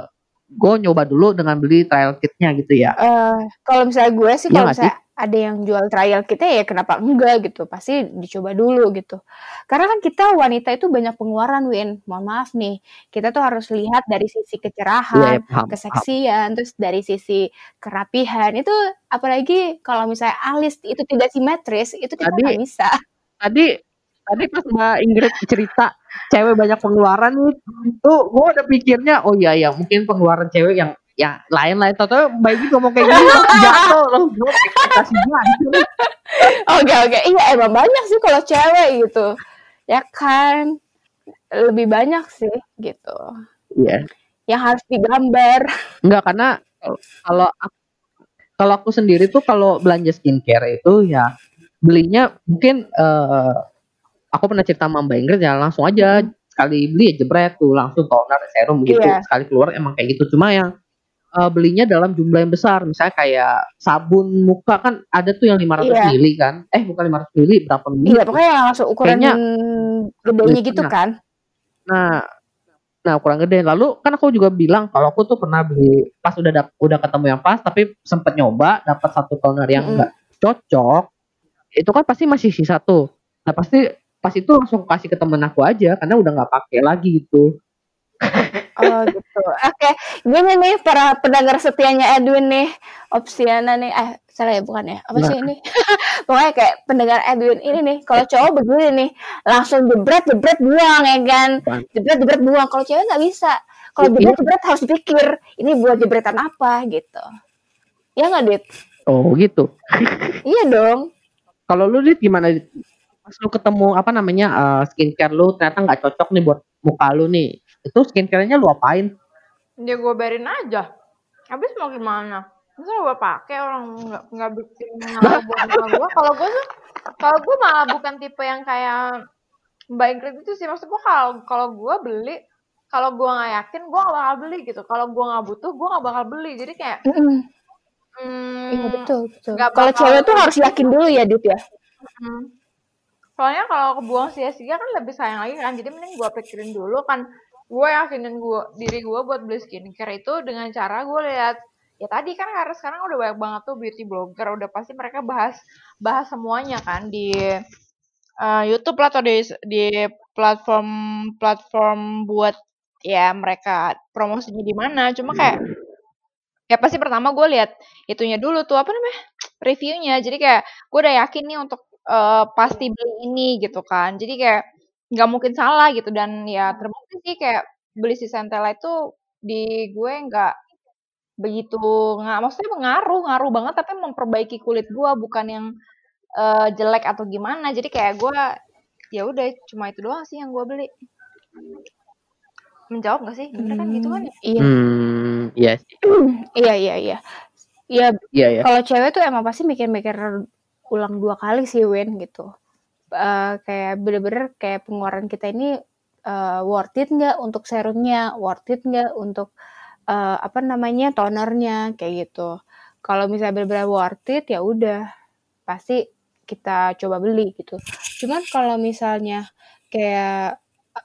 gue nyoba dulu dengan beli trial kitnya gitu ya. Eh, kalau misalnya gue sih Iya kalau nggak sih? misalnya ada yang jual trial kita ya kenapa enggak gitu pasti dicoba dulu gitu karena kan kita wanita itu banyak pengeluaran Win mohon maaf nih kita tuh harus lihat dari sisi Iya, kecerahan ya, paham, paham. keseksian terus dari sisi kerapihan itu apalagi kalau misalnya alis itu tidak simetris itu kita nggak bisa tadi tadi pas Mbak Ingrid cerita cewek banyak pengeluaran nih, tuh gue udah pikirnya oh iya ya mungkin pengeluaran cewek yang ya lain-lain atau Mbak Ingrid ngomong kayak gini jatuh loh gue ekspektasi oke oke. Iya emang banyak sih kalau cewek gitu. Ya kan? Lebih banyak sih gitu. Iya. Yang harus digambar. Enggak karena kalau aku, kalau aku sendiri tuh kalau belanja skincare itu ya belinya mungkin eh aku pernah cerita sama Mbak Ingrid ya langsung aja sekali beli ya jebret tuh langsung toner serum gitu Iya. sekali keluar emang kayak gitu cuma yang eh, belinya dalam jumlah yang besar misalnya kayak sabun muka kan ada tuh yang 500 Iya. mili kan eh bukan 500 mili berapa mili Iya, pokoknya yang langsung ukuran Kayaknya- gedenya gitu Nah. kan. Nah, nah kurang gede. Lalu kan aku juga bilang kalau aku tuh pernah beli pas udah dap- udah ketemu yang pas, tapi sempet nyoba dapat satu toner yang enggak cocok. Itu kan pasti masih sisa tuh. Nah pasti pas itu langsung kasih ke temen aku aja karena udah nggak pakai lagi gitu. Oh gitu. Oke, gini nih para pendengar setianya Edwin nih, Opsiana nih, eh salah ya bukan ya? Apa sih ini? Pokoknya kayak pendengar Edwin ini nih, kalau cowok begini nih, langsung jebret jebret buang ya kan, jebret jebret buang. Kalau cewek nggak bisa. Kalau Iya. jebret jebret harus dipikir, ini buat jebretan apa gitu. Ya nggak dit? Oh gitu. Iya dong. Kalau lu dit gimana? Dit? Pas lu ketemu apa namanya eh, skincare lu ternyata nggak cocok nih buat muka lu nih. Itu skincare-nya lu apain? dia gue biarin aja. Habis mau gimana? Masa gue pakai orang nggak nggak bikin ngaruh buat gue. Kalau gue tuh, kalau gue malah bukan tipe yang kayak Mbak Ingrid itu sih. Maksud gue kalau kalau gue beli, kalau gue nggak yakin gue nggak bakal beli gitu kalau gue nggak butuh gue nggak bakal beli jadi kayak Mm-mm. hmm, Iya betul betul. Kalau cewek tuh harus yakin dulu ya Dit ya. hmm. Soalnya kalau kebuang sia-sia kan lebih sayang lagi kan. Jadi mending gue pikirin dulu kan gue yakinin gue diri gue buat beli skincare itu dengan cara gue lihat ya tadi kan karena sekarang udah banyak banget tuh beauty blogger udah pasti mereka bahas bahas semuanya kan di eh, YouTube lah atau di di platform platform buat ya mereka promosinya di mana. Cuma kayak ya pasti pertama gue lihat itunya dulu tuh apa namanya reviewnya. Jadi kayak gue udah yakin nih untuk eh, pasti beli ini gitu kan. Jadi kayak nggak mungkin salah gitu. Dan ya terbukti sih kayak beli si Centella itu di gue nggak begitu nggak maksudnya mengaruh ngaruh banget tapi memperbaiki kulit gue bukan yang eh, jelek atau gimana. Jadi kayak gue ya udah cuma itu doang sih yang gue beli. Menjawab gak sih? Bener kan gitu kan ya? Iya. Hmm, iya sih. iya iya iya. Iya Iya. ya. kalau cewek tuh emang pasti mikir-mikir ulang dua kali sih Win gitu. Eh, kayak bener-bener kayak pengeluaran kita ini eh, worth it nggak untuk serumnya, worth it nggak untuk eh, apa namanya tonernya kayak gitu. Kalau misalnya bener-bener worth it ya udah pasti kita coba beli gitu. Cuman kalau misalnya kayak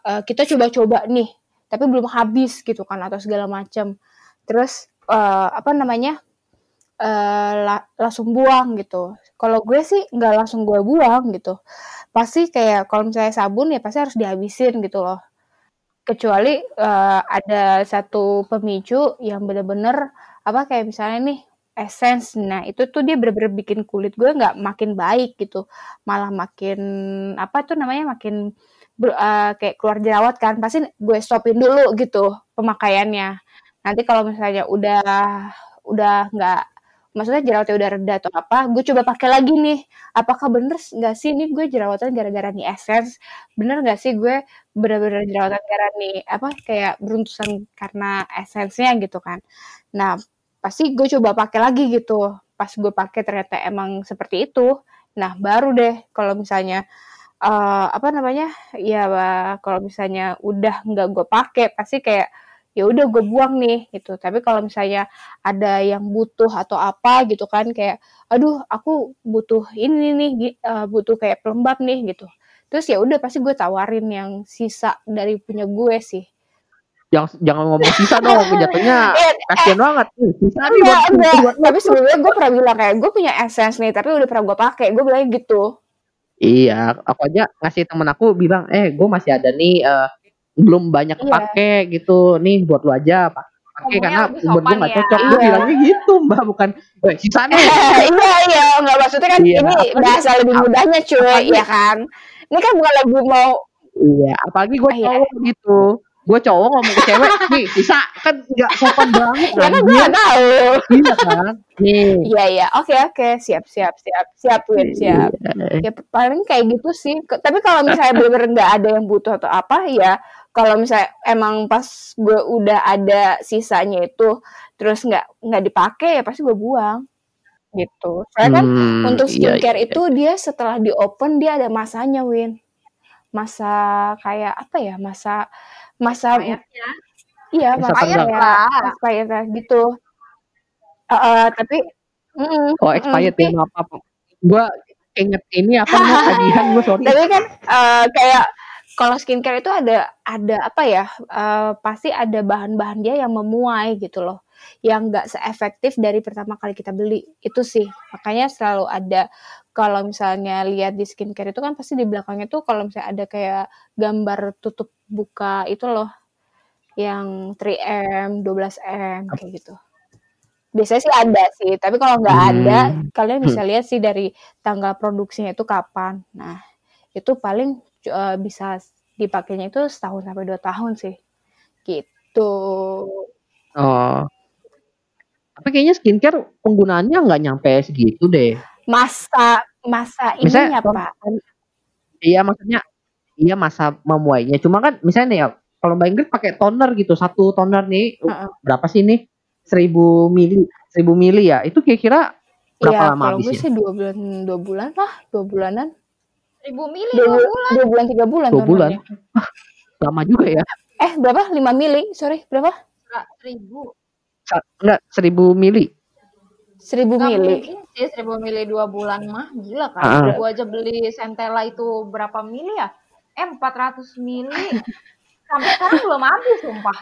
eh, kita coba-coba nih, tapi belum habis gitu kan atau segala macam. Terus eh, apa namanya? Eh, la- langsung buang gitu. Kalau gue sih nggak langsung gue buang gitu. Pasti kayak kalau misalnya sabun ya pasti harus dihabisin gitu loh. Kecuali eh, ada satu pemicu yang bener-bener apa kayak misalnya nih essence. Nah itu tuh dia bener-bener bikin kulit gue nggak makin baik gitu. Malah makin apa tuh namanya makin eh, kayak keluar jerawat kan. Pasti gue stopin dulu gitu pemakaiannya. Nanti kalau misalnya udah udah nggak maksudnya jerawatnya udah reda atau apa, gue coba pakai lagi nih. Apakah bener nggak sih ini gue jerawatan gara-gara nih essence? Bener nggak sih gue bener-bener jerawatan gara nih apa kayak beruntusan karena essence-nya gitu kan? Nah pasti gue coba pakai lagi gitu. Pas gue pakai ternyata emang seperti itu. Nah baru deh kalau misalnya eh, apa namanya ya kalau misalnya udah nggak gue pakai pasti kayak ya udah gue buang nih gitu. Tapi kalau misalnya ada yang butuh atau apa gitu kan kayak aduh aku butuh ini nih eh, butuh kayak pelembab nih gitu terus ya udah pasti gue tawarin yang sisa dari punya gue sih Jangan jangan ngomong sisa dong, jatuhnya Eh, kasian banget. Nih, Sisa nih enggak buat enggak buat lo. tapi sebelumnya gue pernah bilang kayak gue punya essence nih tapi udah pernah gue pakai gue bilang gitu Iya, aku aja ngasih temen aku bilang, eh gue masih ada nih eh, belum banyak Iya. kepake gitu, nih buat lu aja pakai Ngomongnya karena buat gue sopan nggak ya. cocok. Gue Iya. bilangnya gitu mbak, bukan eh, sisa nih. iya iya nggak maksudnya kan Iya, ini bahasa lebih mudahnya cuy apalagi- ya kan ini kan bukan lagi mau Iya, apalagi gue Iya. cowok gitu. Gue cowok ngomong ke cewek, nih sisa kan nggak sopan banget. ya kan gue nggak tahu Iya kan? Nih. iya iya oke oke siap siap siap siap Win siap Iya. ya paling kayak gitu sih tapi kalau misalnya bener-bener nggak ada yang butuh atau apa ya kalau misalnya emang pas gue udah ada sisanya itu terus nggak nggak dipakai ya pasti gue buang gitu soalnya kan Hmm, untuk iya, skincare iya. itu dia setelah di open dia ada masanya Win masa kayak apa ya masa masa Kayaknya. iya Masa lah. expired gitu Eh, eh, tapi mm, Oh mm, expired tapi- ya maaf apa. Gue inget ini apa tagihan gue sorry. tapi kan eh, kayak kalau skincare itu ada ada apa ya eh, pasti ada bahan-bahan dia yang memuai gitu loh. Yang nggak seefektif dari pertama kali kita beli. Itu sih. Makanya selalu ada kalau misalnya lihat di skincare itu kan pasti di belakangnya tuh kalau misalnya ada kayak gambar tutup buka itu loh. Yang 3M 12M kayak gitu. Biasanya sih ada sih. Tapi kalau nggak ada Hmm. kalian bisa lihat sih dari tanggal produksinya itu kapan. Nah itu paling eh, bisa dipakainya itu setahun sampai dua tahun sih gitu Oh. Tapi kayaknya skincare penggunaannya nggak nyampe segitu deh. masa masa Misalnya ininya pak Iya maksudnya iya masa memuainya. Cuma kan misalnya nih ya kalau Mbak Ingrid pakai toner gitu satu toner nih Heeh. berapa sih nih? 1000 mili, 1000 mili ya. Itu kira-kira berapa Iya, lama kalau gue sih dua bulan dua bulan lah dua bulanan Ribu mili dua, dua bu- bulan. dua bulan tiga bulan Dua bulan. tonernya. Lama juga ya. Eh, berapa? 5 mili. Sorry, berapa? Seribu. Sa- enggak 1000 mili. 1000 Nggak mili. mungkin sih seribu mili dua bulan mah gila kan. Ah. Gua aja beli Centella itu berapa mili ya? Eh 400 mili. Sampai sekarang belum habis sumpah.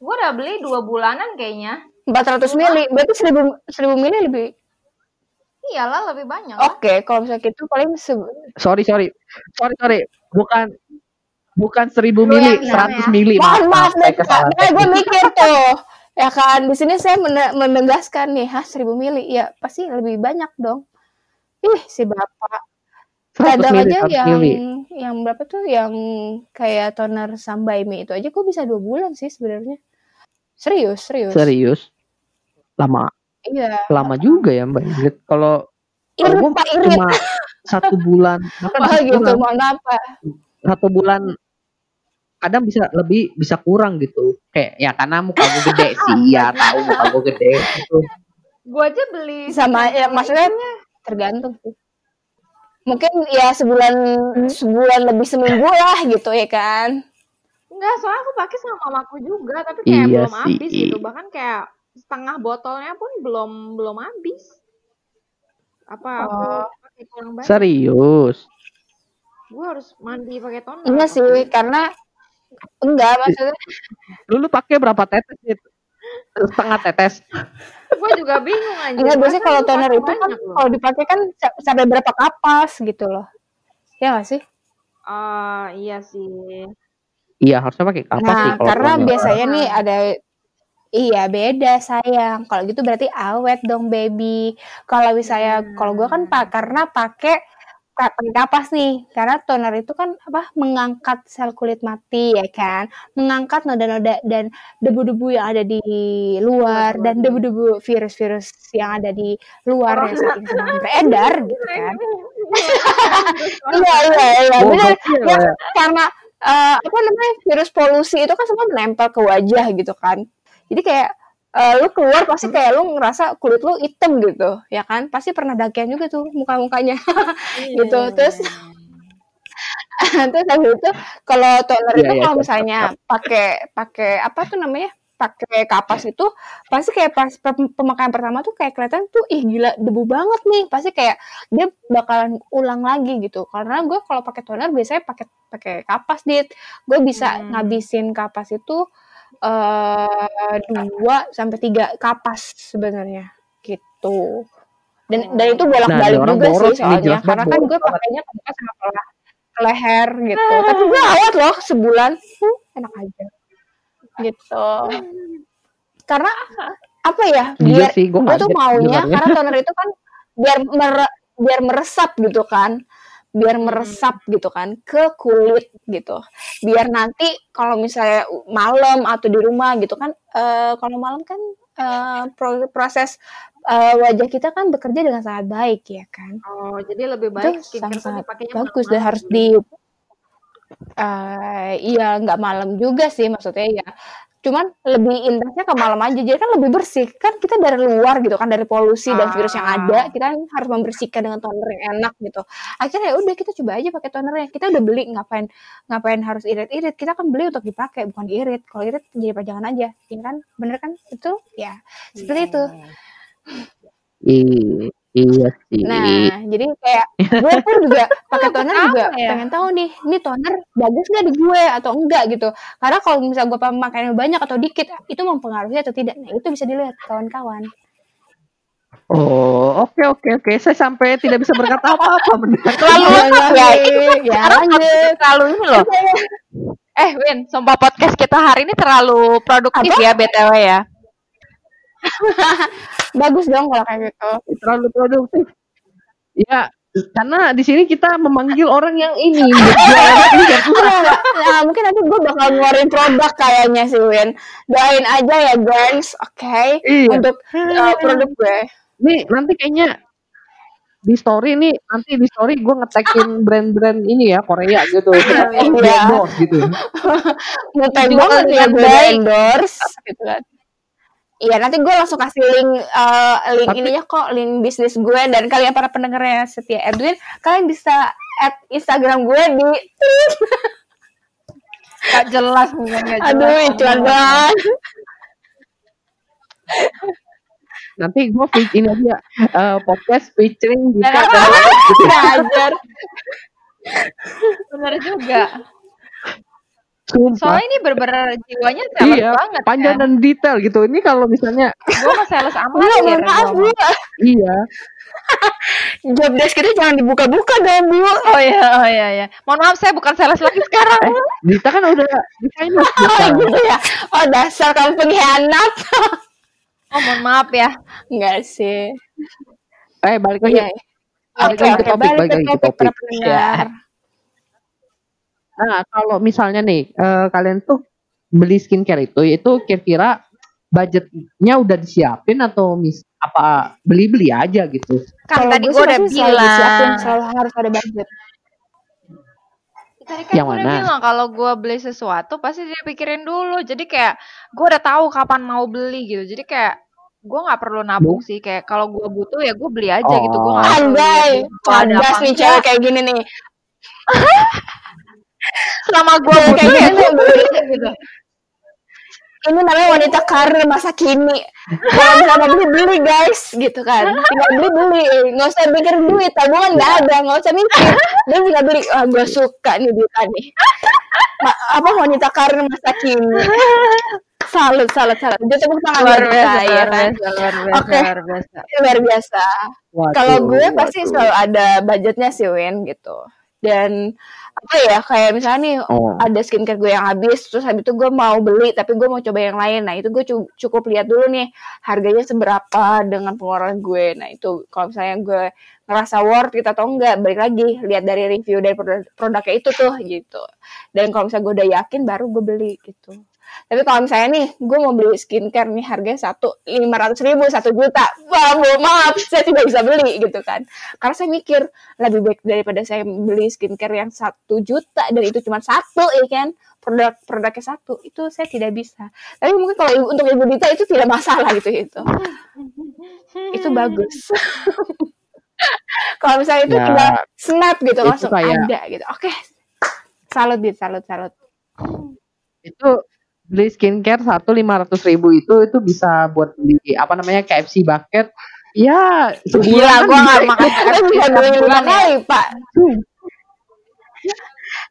Gua udah beli dua bulanan kayaknya. 400 mili. Berarti 1000 1000 mili lebih. Iyalah lebih banyak. Oke, kalau misalnya gitu paling se- Sorry sorry. Sorry sorry. Bukan bukan 1000 Lu mili, yang bilang 100 ya. mili. Maaf Kak. kesalahan. Makanya gue mikir tuh. Ya kan, di sini saya mene- menegaskan nih, hah 1000 mili. Ya pasti lebih banyak dong. Ih, si Bapak. 100 Kadang mili, aja 100 yang mili. yang berapa tuh yang kayak toner Sambaimi itu aja gue bisa dua bulan sih sebenarnya. Serius, serius. Serius. Lama Iya. lama juga ya Mbak Ingrid. Kalau kalau gua Pak Irit. cuma satu bulan, bahkan Oh satu gitu, bulan, mohon satu bulan kadang bisa lebih bisa kurang gitu. Kayak ya karena muka gue gede sih, ya tahu muka gue gede. Gitu. Gua aja beli Sama ya maksudnya tergantung sih. Mungkin ya sebulan sebulan lebih seminggu lah gitu ya kan. Enggak, soalnya aku pakai sama mamaku juga, tapi kayak Iya belum habis gitu. Bahkan kayak setengah botolnya pun belum belum habis. Apa aku Oh. pakai kurang banyak? Serius. Gue harus mandi pakai toner. Enggak sih, karena enggak maksudnya Lu, lu pakai berapa tetes gitu? Setengah tetes. Gue juga bingung aja. enggak biasanya kalau toner itu kan loh. kalau dipakai kan sa- sampai berapa kapas gitu loh. Ya nggak sih? Ah, iya sih. Iya harusnya pakai kapas sih Nah, kalau karena biasanya nih ada Iya beda sayang. Kalau gitu berarti awet dong baby. Kalau misalnya kalau gua kan pak karena pakai kapas nih. Karena toner itu kan apa mengangkat sel kulit mati ya kan, mengangkat noda-noda dan debu-debu yang ada di luar dan debu-debu virus-virus yang ada di luar yang saat ini beredar gitu kan. Iya iya iya benar. ya. karena eh, apa namanya virus polusi itu kan semua menempel ke wajah gitu kan. Jadi kayak eh, lu keluar pasti kayak lu ngerasa kulit lu hitam gitu, ya kan? Pasti pernah dakian juga tuh muka-mukanya gitu. Terus terus habis itu kalau toner Iya, itu iya, kalau siap, misalnya pakai pakai apa tuh namanya? pakai kapas itu pasti kayak pas pe- pemakaian pertama tuh kayak kelihatan tuh ih gila debu banget nih pasti kayak dia bakalan ulang lagi gitu karena gue kalau pakai toner biasanya pakai pakai kapas dit gue bisa Hmm. ngabisin kapas itu dua sampai tiga kapas sebenarnya gitu. Dan dan itu Nah, balik ini orang juga boros sih nih, soalnya jelas karena banget kan gue pakainya ke muka sama ke le- ke leher gitu. Tapi gue awet loh sebulan. Enak aja gitu. Karena apa ya Jujur biar sih, gue tuh maunya dengarnya. karena toner itu kan biar mere- biar meresap gitu kan biar meresap gitu kan ke kulit gitu. Biar nanti kalau misalnya malam atau di rumah gitu kan eh, kalau malam kan pro- proses eh, wajah kita kan bekerja dengan sangat baik ya kan. Oh, jadi lebih baik itu sangat bagus dan harus gitu. di eh iya nggak malam juga sih maksudnya ya. Cuman lebih indahnya ke malam aja. Jadi kan lebih bersih. Kan kita dari luar gitu kan dari polusi dan virus yang ada Ah. kita kan harus membersihkan dengan toner yang enak gitu. Akhirnya ya udah kita coba aja pakai tonernya. Kita udah beli ngapain ngapain harus irit-irit? Kita kan beli untuk dipakai bukan diirit. Kalau irit jadi pajangan aja. Ya kan? Bener kan? Itu ya. Seperti itu. Iya sih. Nah, jadi kayak gue pun juga pakai toner juga ya? pengen tahu nih, ini toner bagus nggak di gue atau enggak gitu. Karena kalau misalnya gue pemakaiannya banyak atau dikit, itu mempengaruhi atau tidak. Nah, itu bisa dilihat kawan-kawan. Oh, oke oke oke. Saya sampai tidak bisa berkata apa-apa benar. Terlalu Iya, lengkap ya. iya, ya, sekarang lanjut. terlalu ini loh. Eh, Win, sumpah podcast kita hari ini terlalu produktif Apa? ya BTW ya. Bagus dong kalau kayak gitu. Terlalu produktif. Ya, karena di sini kita memanggil orang yang ini. Nah, mungkin nanti gue bakal ngeluarin produk kayaknya sih, Win. Doain aja ya, guys. Oke. Iya. Untuk uh, produk gue. Nih nanti kayaknya di story nih nanti di story gue ngetekin brand-brand ini ya Korea gitu. Iya. Gitu. Mutai banget ya gue baik. endorse gitu kan. Iya nanti gue langsung kasih link eh, link Tapi- ininya kok link bisnis gue dan kalian para pendengarnya setia Edwin kalian bisa add Instagram gue di Gak jelas jelas. Aduh, iklan banget. Nanti gue fit ini aja eh, podcast featuring Dika dan gitu. Belajar. Bener juga. Sumpah. Soalnya ini bener-bener jiwanya sales Iya, banget panjang kan. dan detail gitu. Ini kalau misalnya Gue mah sales amatir. mohon maaf, Bu. iya, Job desk itu jangan dibuka-buka dong, Bu. Oh iya, oh iya, iya. Mohon maaf, saya bukan sales lagi sekarang. eh, Dita kan udah desainer Oh, sekarang. gitu ya. Oh, dasar kamu pengkhianat. Oh, mohon maaf ya. Enggak sih. Eh, balik lagi. Iya. Balik Oke, lagi ke topik, Balik balik ke lagi ke topik para. Nah, kalau misalnya nih, eh, kalian tuh beli skincare itu, itu kira-kira budgetnya udah disiapin atau mis apa beli-beli aja gitu? Kan Kalau tadi gue gue udah selalu disiapin, bilang. selalu harus ada budget. Tadi kan Yang gue udah mana? bilang kalau gue beli sesuatu pasti dia pikirin dulu. Jadi kayak gue udah tahu kapan mau beli gitu. Jadi kayak gue nggak perlu nabung sih. Kayak kalau gue butuh ya gue beli aja gitu. Gue nggak perlu Andai, lihat kalau ada nih cewek kayak gini nih. Selama gue kayak ya gue nih, beli gitu. ini namanya wanita karir masa kini. Kalau mau beli beli guys, gitu kan. Tinggal beli beli, nggak usah mikir duit, tabungan nggak ada, nggak usah mikir. Dia tinggal beli, ah gue suka nih Dita nih. Ma- apa wanita karir masa kini. Salut, salut, salut. Dia tepuk tangan Luar biasa, Dita, ya luar kan? biasa, luar biasa, Oke. luar biasa. Luar biasa. Kalau gue pasti selalu ada budgetnya sih Win gitu. Dan apa ya kayak misalnya nih Oh. ada skincare gue yang habis terus habis itu gue mau beli tapi gue mau coba yang lain. Nah itu gue cu- cukup lihat dulu nih harganya seberapa dengan pengeluaran gue. Nah itu kalau misalnya gue ngerasa worth kita atau enggak balik lagi lihat dari review dari produk produknya itu tuh gitu. Dan kalau misalnya gue udah yakin baru gue beli gitu tapi kalau misalnya nih gue mau beli skincare nih harganya satu lima ratus ribu satu juta. Wah mohon maaf saya tidak bisa beli gitu kan. Karena saya mikir lebih baik daripada saya beli skincare yang satu juta dan itu cuma satu ya kan. Produk produknya satu itu saya tidak bisa. Tapi mungkin kalau ibu- untuk ibu Dita itu tidak masalah gitu itu. Itu bagus. Kalau misalnya itu Ya, tinggal snap gitu itu langsung kayak- ada gitu. Oke. Salut dit salut salut. Itu beli skincare satu lima ratus ribu itu itu bisa buat beli apa namanya KFC bucket. Ya, Gila, sebulan gue kan nggak bisa. makan Kita KFC bisa setiap beli lima bulan ya. kali pak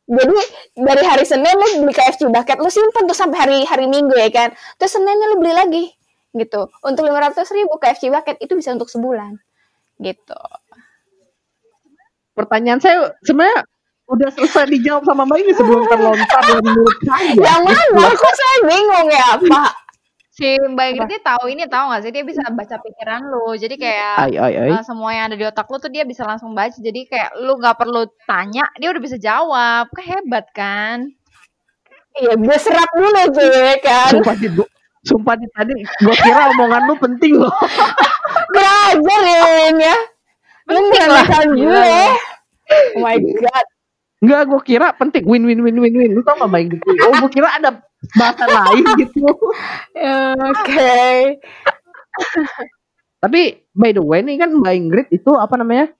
jadi dari hari Senin lu beli KFC bucket lu simpen tuh sampai hari hari Minggu ya kan terus Seninnya lu beli lagi gitu untuk lima ratus ribu KFC bucket itu bisa untuk sebulan gitu Pertanyaan saya sebenarnya udah selesai dijawab sama Mbak ini sebelum terlontar dari mulut saya. yang mana kok saya bingung ya pak Si Mbak Ingrid ini tahu ini tahu gak sih dia bisa baca pikiran lu. Jadi kayak Ay, ay, ay. uh, semua yang ada di otak lu tuh dia bisa langsung baca. Jadi kayak lu nggak perlu tanya, dia udah bisa jawab. Kan hebat kan? iya gue serap dulu tuh ya kan Sumpah di Sumpah di tadi gue kira omongan lu penting loh. kurang ya ya meremehkan Gila, gue oh my god Enggak, gue kira penting win win win win win. Lu tau gak baik gitu? Oh, gue kira ada bahasa lain gitu. Ya, oke Tapi by the way nih kan Mbak Ingrid itu apa namanya?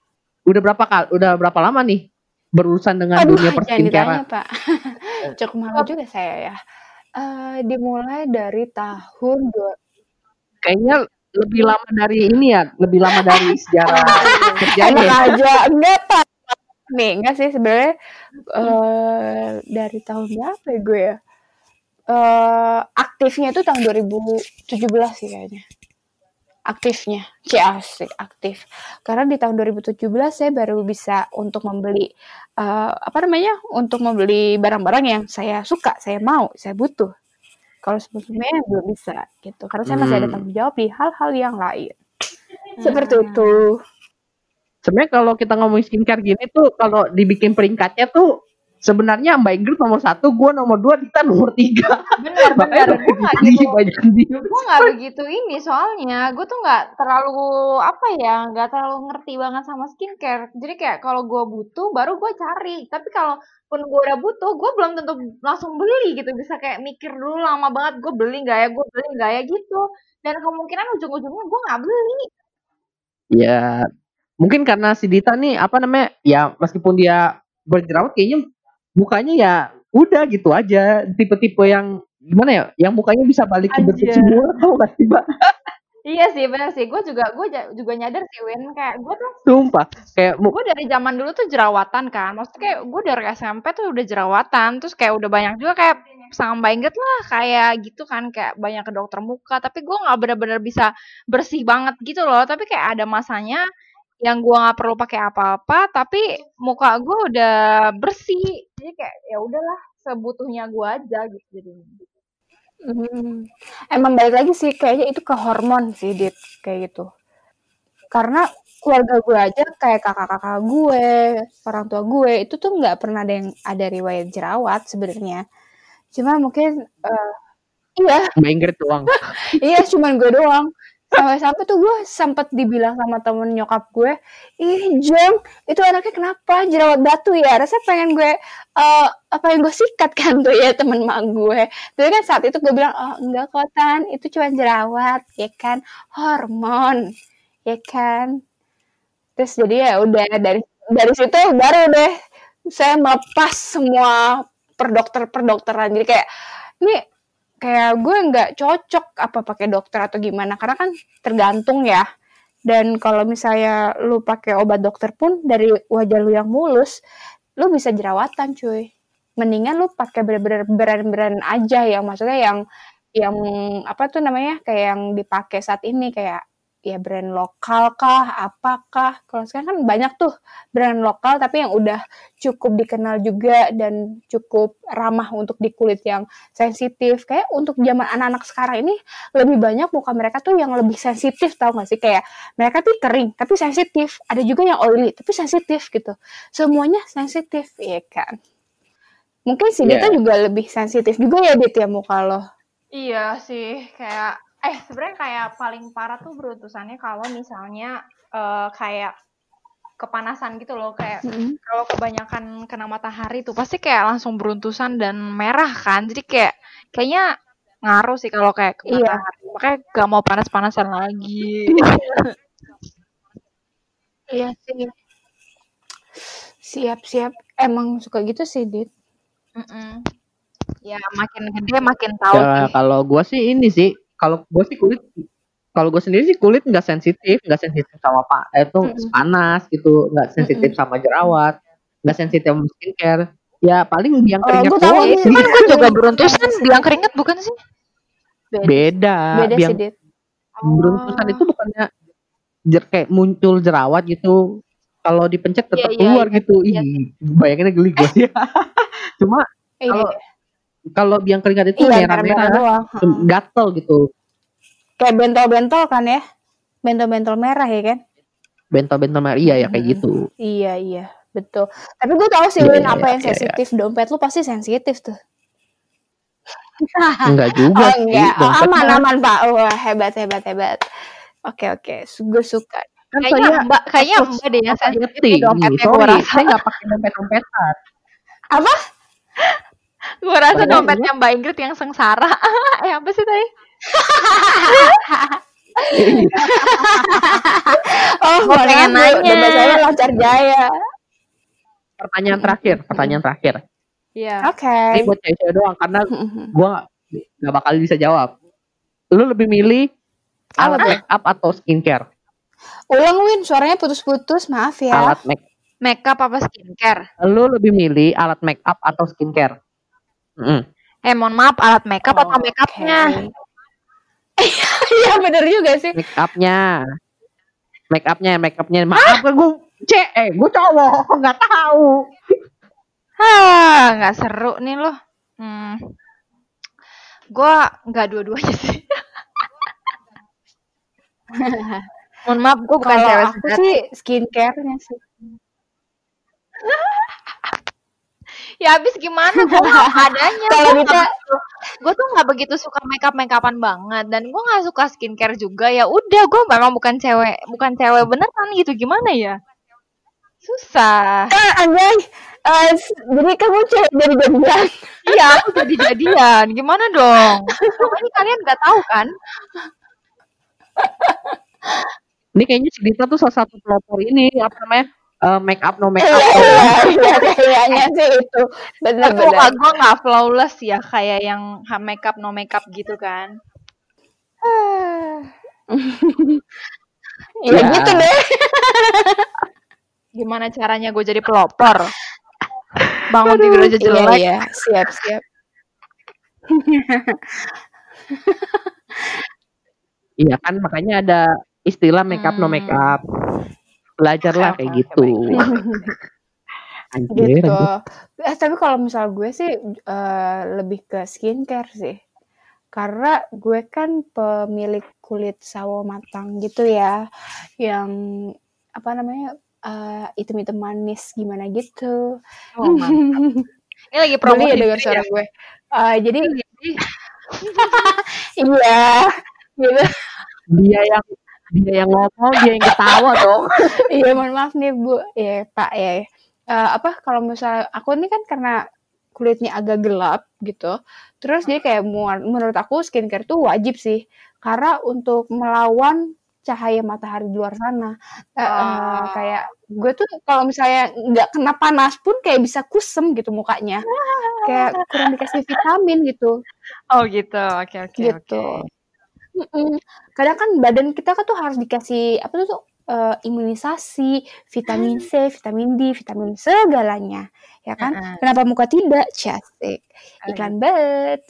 Udah berapa kali? Udah berapa lama nih berurusan dengan Aduh, dunia perskincarean? Pak. Cukup malu juga saya ya. Eh, dimulai dari tahun dua Kayaknya lebih lama dari ini ya, lebih lama dari sejarah kerjanya. enak ya. aja enggak Pak. Nih, enggak sih sebenarnya eh dari tahun berapa ya gue ya? Eh aktifnya itu tahun 2017 sih kayaknya. Aktifnya, asik, aktif. Karena di tahun 2017 saya baru bisa untuk membeli eh, apa namanya? Untuk membeli barang-barang yang saya suka, saya mau, saya butuh. Kalau sebelumnya belum bisa gitu. Karena saya masih ada Hmm. tanggung jawab di hal-hal yang lain. Seperti itu. Sebenarnya kalau kita ngomongin skincare gini tuh, kalau dibikin peringkatnya tuh sebenarnya Mbak Ingrid nomor satu, gue nomor dua, Dita nomor tiga. Bener bener. Gue nggak gitu. Gue nggak begitu ini soalnya. Gue tuh nggak terlalu apa ya, nggak terlalu ngerti banget sama skincare. Jadi kayak kalau gue butuh, baru gue cari. Tapi kalau pun gue udah butuh, gue belum tentu langsung beli gitu. Bisa kayak mikir dulu lama banget, gue beli nggak ya, gue beli nggak ya gitu. Dan kemungkinan ujung-ujungnya gue nggak beli. Ya, mungkin karena si Dita nih apa namanya? Ya meskipun dia berjerawat kayaknya mukanya ya udah gitu aja tipe-tipe yang gimana ya yang mukanya bisa balik ke bentuk semua tau gak sih mbak Iya sih benar sih. Gue juga gue juga nyadar sih Win kayak gue tuh sumpah kayak gue dari zaman dulu tuh jerawatan kan. Maksudnya kayak gue dari SMP tuh udah jerawatan. Terus kayak udah banyak juga kayak sama Inget lah kayak gitu kan kayak banyak ke dokter muka. Tapi gue nggak benar-benar bisa bersih banget gitu loh. Tapi kayak ada masanya yang gue nggak perlu pakai apa-apa. Tapi muka gue udah bersih. Jadi kayak ya udahlah sebutuhnya gue aja gitu jadinya. Hmm. Emang balik lagi sih kayaknya itu ke hormon sih Dit kayak gitu. Karena keluarga gue aja kayak kakak-kakak gue, orang tua gue itu tuh nggak pernah ada yang ada riwayat jerawat sebenarnya. Cuma mungkin eh, iya Ingrid doang iya cuman gue doang. Sampai-sampai tuh gue sempet dibilang sama temen nyokap gue, ih Jeng, itu anaknya kenapa jerawat batu ya? Rasanya pengen gue, eh apa yang gue sikat kan tuh ya temen mak gue. Tapi kan saat itu gue bilang, oh enggak kok Tan, itu cuma jerawat, ya kan, hormon, ya kan. Terus jadi ya udah dari dari situ baru deh saya melepas semua perdokter perdokteran. Jadi kayak ini kayak gue nggak cocok apa pakai dokter atau gimana karena kan tergantung ya. Dan kalau misalnya lu pakai obat dokter pun dari wajah lu yang mulus lu bisa jerawatan cuy. Mendingan lu pakai bener-bener brand-brand aja yang maksudnya yang yang apa tuh namanya kayak yang dipakai saat ini kayak ya brand lokal kah apakah? Kalau sekarang kan banyak tuh brand lokal tapi yang udah cukup dikenal juga dan cukup ramah untuk di kulit yang sensitif. Kayak untuk zaman anak-anak sekarang ini lebih banyak muka mereka tuh yang lebih sensitif tau gak sih? Kayak mereka tuh kering tapi sensitif. Ada juga yang oily tapi sensitif gitu. Semuanya sensitif ya kan? Mungkin si Dita Yeah. juga lebih sensitif juga ya Dit ya muka lo. Iya sih, kayak eh sebenarnya kayak paling parah tuh beruntusannya kalau misalnya eh, kayak kepanasan gitu loh, kayak Mm-mm. kalau kebanyakan kena matahari tuh pasti kayak langsung beruntusan dan merah kan. Jadi kayak kayaknya ngaruh sih kalau kayak ke Iya. matahari. Makanya gak mau panas-panasan lagi. iya sih siap-siap emang suka gitu sih Dit Mm-mm. Ya makin gede makin tahu ya kalau gua sih ini sih kalau gua sih kulit kalau gue sendiri sih kulit nggak sensitif nggak sensitif sama pak eh, itu Mm-mm. panas gitu nggak sensitif sama jerawat nggak sensitif sama skincare. Ya paling biang Oh, keringat gua tahu doang nih. sih. Cuman gue juga beruntusan. Biang keringet bukan sih? beda. Beda beda biang sih Dit. Beruntusan itu bukannya jer kayak muncul jerawat gitu kalau dipencet tetap Iya, iya, keluar iya, gitu. Iya. ih bayanginnya geli gue sih. Cuma iya. kalau kalau biang keringat itu iya merah-merah heeh. gatel gitu. Kayak bentol-bentol kan ya? Bentol-bentol merah ya kan? Bentol-bentol merah iya ya kayak Mm-mm. gitu. Iya iya betul. Tapi gue tahu sih Iya, Win iya, apa yang iya, iya. sensitif dompet lu pasti sensitif tuh. Enggak juga oh sih enggak. Oh, dompet aman mah. aman pak. Wah hebat hebat hebat. Oke oke. Gue suka. Kan Kayaknya saya mbak, kayaknya mbak deh yang sensitif dompetnya gue rasa. saya nggak pakai dompet dompetan apa Gue rasa Padahal dompetnya Mbak Ingrid yang sengsara. eh apa sih tadi? oh pengen Bu. nanya. dompet saya lancar jaya pertanyaan terakhir pertanyaan terakhir Iya. oke ini buat cewek-cewek doang karena gua nggak bakal bisa jawab lu lebih milih alat make up atau skincare ulang Win suaranya putus-putus maaf ya alat make Makeup apa skincare? lu lebih milih alat make up atau skincare Mm. Eh mohon maaf alat makeup atau Oke. makeupnya? iya bener juga sih make upnya make upnya make upnya maaf gue cek eh gue cowok nggak tahu Hah, nggak seru nih loh. Hmm. Gua nggak dua-duanya sih. Mohon maaf, gue bukan cewek aku sih skincare-nya sih Ya habis gimana? Gue nggak adanya. Kalau Gue Dita- gue tuh nggak begitu suka makeup makeupan banget. Dan gue nggak suka skincare juga. Ya udah gue memang bukan cewek bukan cewek beneran gitu. Gimana ya? Susah. Ah anjay. Eh, s- jadi kamu cewek dari jadian? Iya aku jadi jadian. Gimana dong? Ini kalian nggak tahu kan? Ini kayaknya si Dita tuh salah satu pelopor ini apa namanya eh, make up no make up. Iya, iya, iya, kayaknya sih itu. Tapi muka Benar-benar. gue nggak flawless ya kayak yang ha- makeup no makeup gitu kan. Ya Ya. gitu deh. Gimana caranya gue jadi pelopor? Bangun tidur aja Iya, jelek. iya. Siap, siap. Iya kan makanya ada istilah make up no Hmm. make up. Belajarlah Oke, kayak gitu. Anjir, gitu. anjir. Eh, tapi kalau misal gue sih eh, lebih ke skincare sih. Karena gue kan pemilik kulit sawo matang gitu ya. Yang apa namanya? eh, item-item manis gimana gitu. Oh, mantap. Ini lagi promo ya dengar suara ya? gue. Eh, jadi Jadi, iya gitu. Dia yang dia yang ngomong, dia yang ketawa dong. Iya, mohon maaf nih Bu. Ya, Pak ya. Eh, apa kalau misal aku ini kan karena kulitnya agak gelap gitu. Terus jadi kayak menurut aku skincare tuh wajib sih. Karena untuk melawan cahaya matahari di luar sana. Eh, eh, Ah. kayak gue tuh kalau misalnya nggak kena panas pun kayak bisa kusem gitu mukanya. Kayak kurang dikasih vitamin gitu. oh gitu. Oke oke Gitu. oke. Mm-mm. Kadang kan badan kita kan tuh harus dikasih apa tuh eh, imunisasi, vitamin C, vitamin D, vitamin segalanya, ya kan? Heeh. Kenapa muka tidak? Casik. Iklan banget.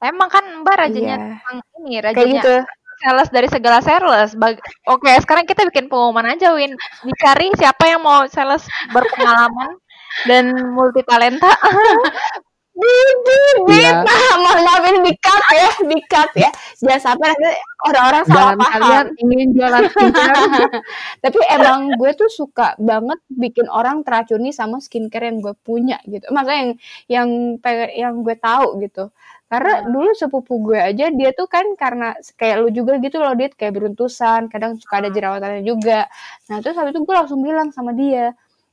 Emang kan Mbak rajanya Iya. tentang ini, Kayak rajanya gitu. sales dari segala sales. Bag- Oke, sekarang kita bikin pengumuman aja, Win. Dicari siapa yang mau sales berpengalaman dan multi talenta. Bibir, Iya. nah, mohon maaf ini di-cut ya, di-cut ya. Jangan sampai nanti orang-orang salah Jangan paham. kalian ingin jualan skincare. Tapi emang gue tuh suka banget bikin orang teracuni sama skincare yang gue punya gitu. Maksudnya yang yang pengen- yang gue tahu gitu. Karena dulu sepupu gue aja dia tuh kan karena kayak lu juga gitu loh dia kayak beruntusan, kadang suka ada jerawatannya juga. Nah terus habis itu gue langsung bilang sama dia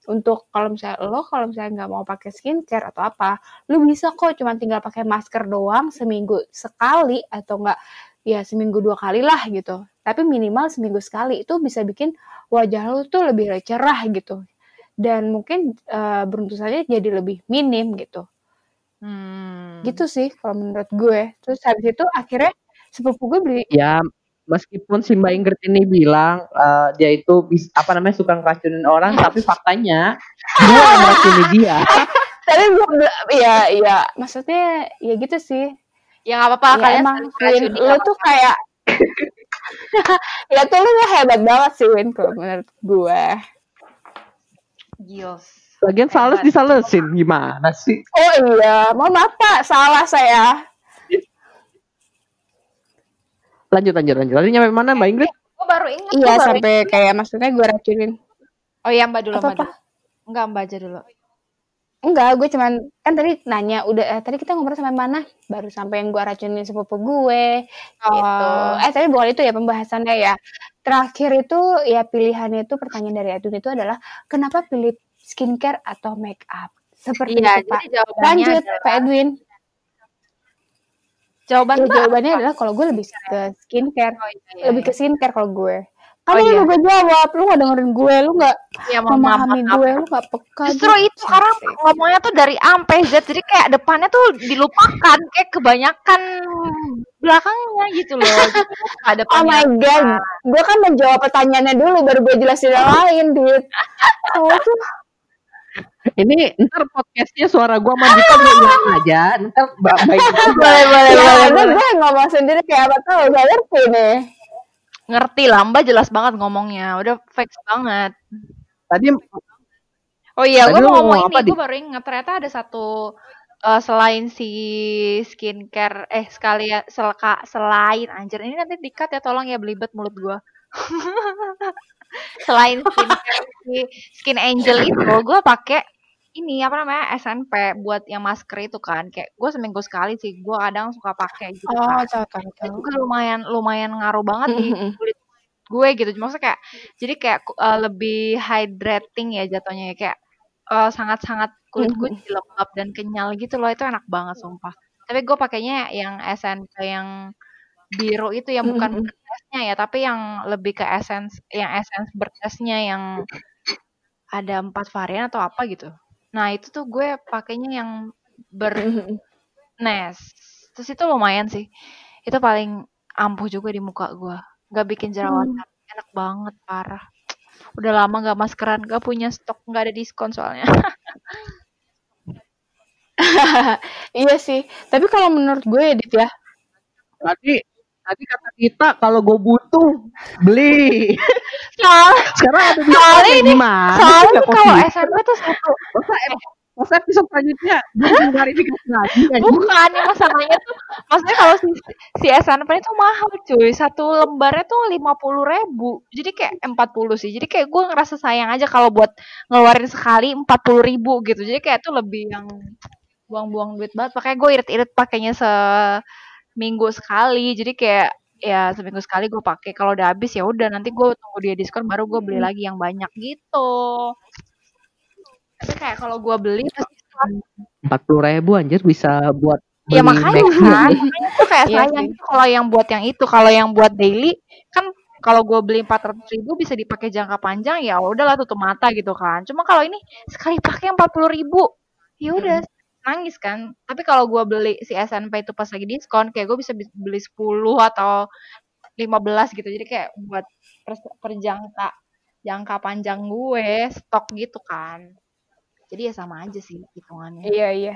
untuk kalau misalnya lo kalau misalnya nggak mau pakai skincare atau apa, lu bisa kok cuma tinggal pakai masker doang seminggu sekali atau enggak ya seminggu dua kali lah gitu. Tapi minimal seminggu sekali itu bisa bikin wajah lu tuh lebih cerah gitu. Dan mungkin eh, beruntusannya jadi lebih minim gitu. Hmm. Gitu sih kalau menurut gue. Terus habis itu akhirnya sepupu gue beli Ya meskipun si Mbak Ingrid ini bilang eh, dia itu bis, apa namanya suka ngeracunin orang, tapi faktanya dia yang meracuni dia. tapi belum ya ya maksudnya ya gitu sih Ya nggak apa-apa ya kalian emang Win nggak tuh kayak ya tuh lu tuh hebat banget sih Win kalau menurut gue. Gils. Lagian sales disalesin gimana sih? oh iya mau maaf pak salah saya Lanjut lanjut lanjut. Tadi nyampe mana Mbak Ingrid? Gue baru ingat. iya baru sampai kayak maksudnya gue racunin Oh iya Mbak dulu, Apa, Mbak dulu. Enggak, Mbak aja dulu. enggak gue cuman kan tadi nanya udah eh, tadi kita ngobrol sampai mana baru sampai yang gue racunin sepupu gue gitu Oh. eh tapi bukan itu ya pembahasannya ya terakhir itu ya pilihannya itu pertanyaan dari Edwin itu adalah kenapa pilih skincare atau make up seperti Iya, itu pak jadi jawabannya lanjut adalah- Pak Edwin Jawaban ya jawabannya apa? adalah kalau gue lebih ke skincare Oh, iya, iya, lebih iya. ke skincare kalau gue Oh, kan iya. lu gue jawab lu gak dengerin gue lu gak Iya, maaf, memahami maaf. gue lu gak peka Justru gitu. itu karena Cantik. ngomongnya tuh dari A sampai Z jadi kayak depannya tuh dilupakan kayak kebanyakan belakangnya gitu loh. Jadi nggak ada Oh my god, gue kan menjawab pertanyaannya dulu baru gue jelasin yang lain, Dit. Oh tuh, Ini ntar podcastnya suara gua sama Dika udah hilang aja. Ntar Mbak Mbak Ingrid boleh boleh ya boleh, boleh. gue ngomong sendiri kayak apa tau, gak ngerti nih. Ngerti lah, Mbak jelas banget ngomongnya. Udah fix banget. tadi Oh iya, gue mau ngomong ngomong apa, ini, gue baru ingat ternyata ada satu eh, selain si skincare, eh sekali selaka, selain anjir ini nanti dikat ya tolong ya belibet mulut gue. selain skincare si Skin Angel itu, gue pakai ini apa namanya SNP buat yang masker itu kan, kayak gue seminggu sekali sih, gue kadang suka pakai gitu Oh, kan. Itu juga lumayan lumayan ngaruh banget di Mhm. kulit gue gitu. Maksudnya kayak jadi kayak uh, lebih hydrating ya jatuhnya ya kayak uh, sangat-sangat kulit gue Mhm. jadi lembab dan kenyal gitu loh. Itu enak banget sumpah. Tapi gue pakainya yang SNP yang biru itu yang bukan Mhm. bertesnya ya, tapi yang lebih ke essence yang essence bertesnya yang ada empat varian atau apa gitu. Nah itu tuh gue pakainya yang bernes. Terus itu lumayan sih. Itu paling ampuh juga di muka gue. Gak bikin jerawatan. Enak banget parah. Udah lama gak maskeran, gak punya stok, gak ada diskon soalnya. iya sih. Tapi kalau menurut gue Edit ya, Tadi tadi kata kita kalau gue butuh beli. Soalnya, Sekarang ada di Soalnya ini- gimana? soalnya kalau. SMP tuh satu. masa masa episode selanjutnya bikin klarifikasi lagi kan? Bukan, ini masalahnya tuh, maksudnya kalau si, si SNP itu mahal cuy. Satu lembarnya tuh lima puluh ribu. Jadi kayak empat puluh sih. Jadi kayak gue ngerasa sayang aja kalau buat ngeluarin sekali empat puluh ribu gitu. Jadi kayak tuh lebih yang buang-buang duit banget. Makanya gue irit-irit pakainya seminggu sekali. Jadi kayak ya seminggu sekali gue pakai. Kalau udah habis ya udah nanti gue tunggu dia diskon baru gue beli lagi yang banyak gitu. Tapi kayak kalau gue beli pasti empat puluh ribu anjir bisa buat Ya makanya kan, makanya tuh kayak Iya sayang gitu kalau yang buat yang itu, kalau yang buat daily kan kalau gue beli 400 ribu bisa dipakai jangka panjang ya udahlah tutup mata gitu kan. Cuma kalau ini sekali pakai 40 ribu, ya udah nangis kan. Tapi kalau gue beli si SNP itu pas lagi diskon, kayak gue bisa bi- beli 10 atau 15 gitu. Jadi kayak buat per, per jangka jangka panjang gue stok gitu kan. Jadi ya sama aja sih hitungannya. iya iya.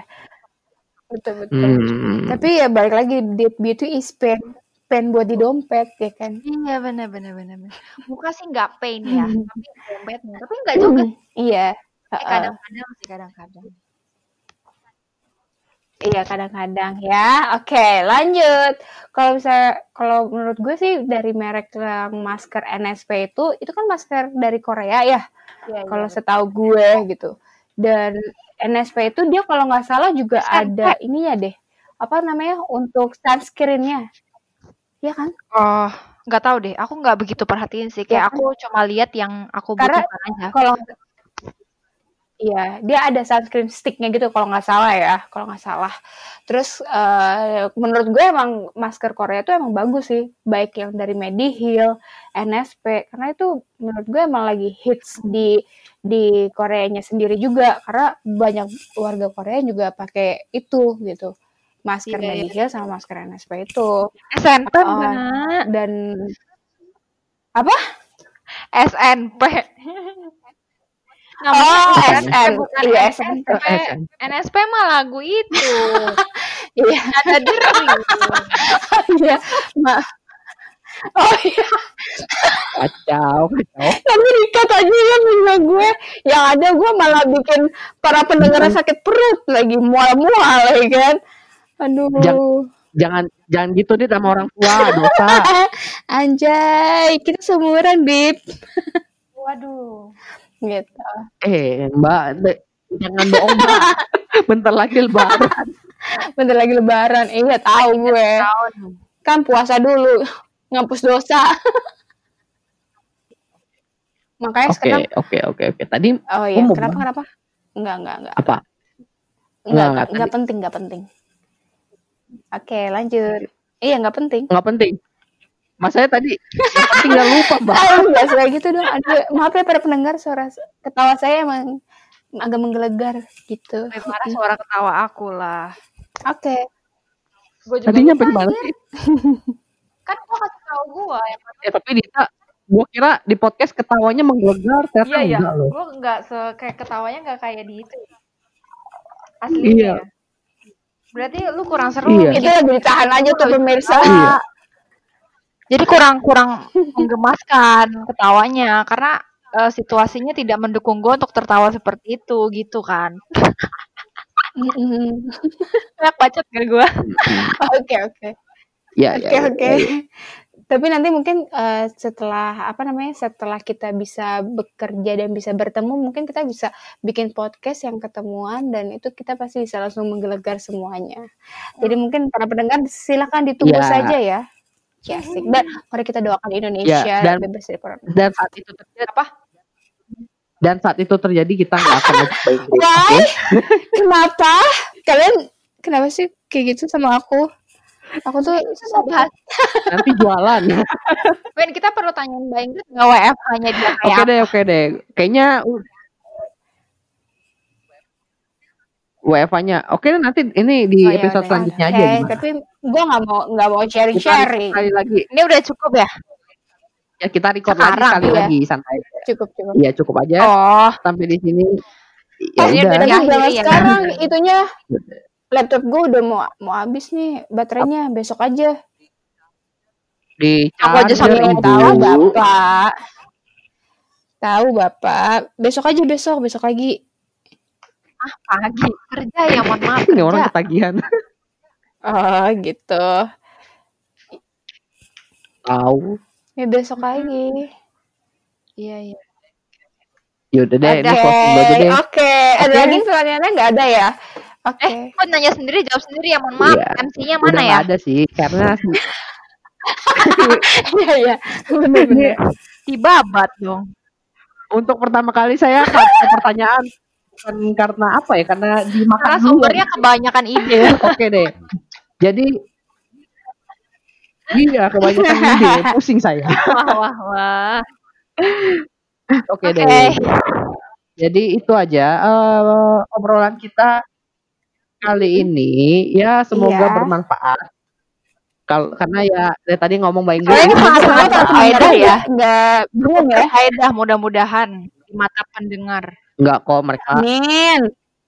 Betul betul. Hmm. Tapi ya balik lagi deep beauty is pain. Pain buat di dompet ya kan. Iya benar benar benar. Muka sih nggak pain ya, tapi dompetnya. Tapi nggak juga. iya. Eh, Heeh. Kadang-kadang sih kadang-kadang. Iya kadang-kadang ya. Oke lanjut. Kalau misalnya kalau menurut gue sih dari merek yang masker NSP itu itu kan masker dari Korea ya. Iya, Kalau setahu gue gitu. Dan NSP itu dia kalau nggak salah juga SNP. ada ininya deh. Apa namanya untuk sunscreennya? Iya kan? Oh, nggak tahu deh. Aku nggak begitu perhatiin sih. Kayak Ya kan? aku cuma lihat yang aku Karena- butuhkan aja. Kalau Iya, dia ada sunscreen sticknya gitu kalau nggak salah ya, kalau nggak salah. Terus eh, menurut gue emang masker Korea itu emang bagus sih, baik yang dari Mediheal, NSP, karena itu menurut gue emang lagi hits di di Koreanya sendiri juga, karena banyak warga Korea juga pakai itu gitu, masker Iya, iya. Mediheal sama masker NSP itu. SNP Oh. Mbak. Dan SNP. oh Namanya SN, bukan iya. SN, kan. NSP mah lagu itu. iya. Ada deri. Iya, ma. Oh iya, Kacau, kacau. tapi dikat aja ya punya gue. Yang ada gue malah bikin para pendengar sakit perut lagi mual-mual ya kan. Aduh. Jangan- Jangan jangan gitu deh sama orang tua, dosa. Anjay, kita seumuran, Bib. Waduh. Gitu. Eh, Mbak, jangan bohong, Mbak. Bentar lagi lebaran. Bentar lagi lebaran. Iya, tahu gue. Tahun. Kan puasa dulu. Ngapus dosa. Makanya Oke, sekarang oke, oke, oke. Tadi Oh iya, kenapa bahas- kenapa? Enggak, enggak, enggak. apa? Enggak, Enggak, enggak, enggak, penting, enggak penting. Oke, lanjut. Iya, enggak penting. Nggak penting. Mas saya tadi nggak lupa, Mbak. Enggak suka gitu dong. Aduh, maaf ya para pendengar suara ketawa saya emang agak menggelegar gitu. Lebih parah suara ketawa aku lah. Oke. Gue juga Tadi nyampe mana ya. sih? Kan gue kasih tahu gue. Yang Ya, tapi Dita, gua kira di podcast ketawanya menggelegar, ternyata Iya iya, enggak loh. gue nggak se kayak ketawanya nggak kayak di itu. Aslinya. Iya. Berarti lu kurang seru. Iya. Itu lebih ditahan aja tuh pemirsa. Iya. Jadi kurang kurang menggemaskan ketawanya karena eh, situasinya tidak mendukung gue untuk tertawa seperti itu gitu kan. Banyak bacot kan gue. Oke, oke. Ya, Oke, ya, oke. ya. Tapi nanti mungkin eh, setelah apa namanya? Setelah kita bisa bekerja dan bisa bertemu, mungkin kita bisa bikin podcast yang ketemuan dan itu kita pasti bisa langsung menggelegar semuanya. Jadi mungkin para pendengar silakan ditunggu Ya. saja ya. Ya, asik. Dan mari kita doakan Indonesia Ya, dan- bebas dari corona. Dan saat itu terjadi Apa? dan saat itu terjadi kita nggak akan lebih baik. Why? Kenapa? Kalian kenapa sih kayak gitu sama aku? Aku tuh Susah bahas. Nanti jualan. Ben kita perlu tanyain Mbak Ingrid nggak WFH-nya dia kayak Oke apa? deh, oke deh. Kayaknya WFH-nya. Oke nanti ini di Oh, ya episode udah. selanjutnya Oke, aja gimana? tapi gue nggak mau nggak mau Kita sharing-sharing. sekali lagi. Ini udah cukup ya? Ya kita record Sekarang, lagi sekali iya. lagi santai. Cukup cukup. Iya cukup aja Oh, sampai di sini. Ya Ini udah. Tapi jangan ya. sekarang itunya laptop gue udah mau mau habis nih baterainya besok aja. Di Aku aja ibu. Tahu bapak. Tahu bapak. Besok aja besok besok lagi. Ah pagi kerja ya, mohon maaf Ini orang ketagihan. Oh gitu. Tahu. Ya besok lagi. Iya, iya. Yaudah deh, ini Ada. closing dulu aja deh. Oke, ada Oke. lagi pertanyaannya nggak ada ya? Oke. Eh, kok nanya sendiri, jawab sendiri ya, mohon maaf. Iya. MC-nya Udah mana ya? nggak ada sih, karena Iya iya. Bener-bener. Dibabat dong. untuk pertama kali saya kasih pertanyaan bukan karena apa ya, karena dimakan Karena sumbernya kebanyakan ide. Oke deh. Jadi Iya, kebanyakan ide, pusing saya. wah, wah, wah. Oke Oke. deh. Jadi itu aja eh, obrolan kita kali ini. Ya semoga Iya. bermanfaat. Karena ya dari tadi ngomong saya akal. nggak- Faedah ya. Nggak belum ya? Faedah mudah-mudahan di mata pendengar. Nggak kok mereka. Amin.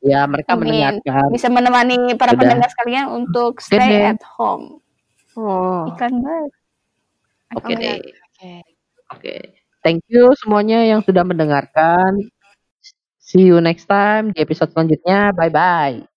Ya mereka Amin. mendengarkan. Bisa menemani para Udah. pendengar sekalian untuk stay deh. at home. Oh. Iklan banget. Oke Oke. deh. Oke. Oke. Thank you semuanya yang sudah mendengarkan. See you next time di episode selanjutnya. Bye bye.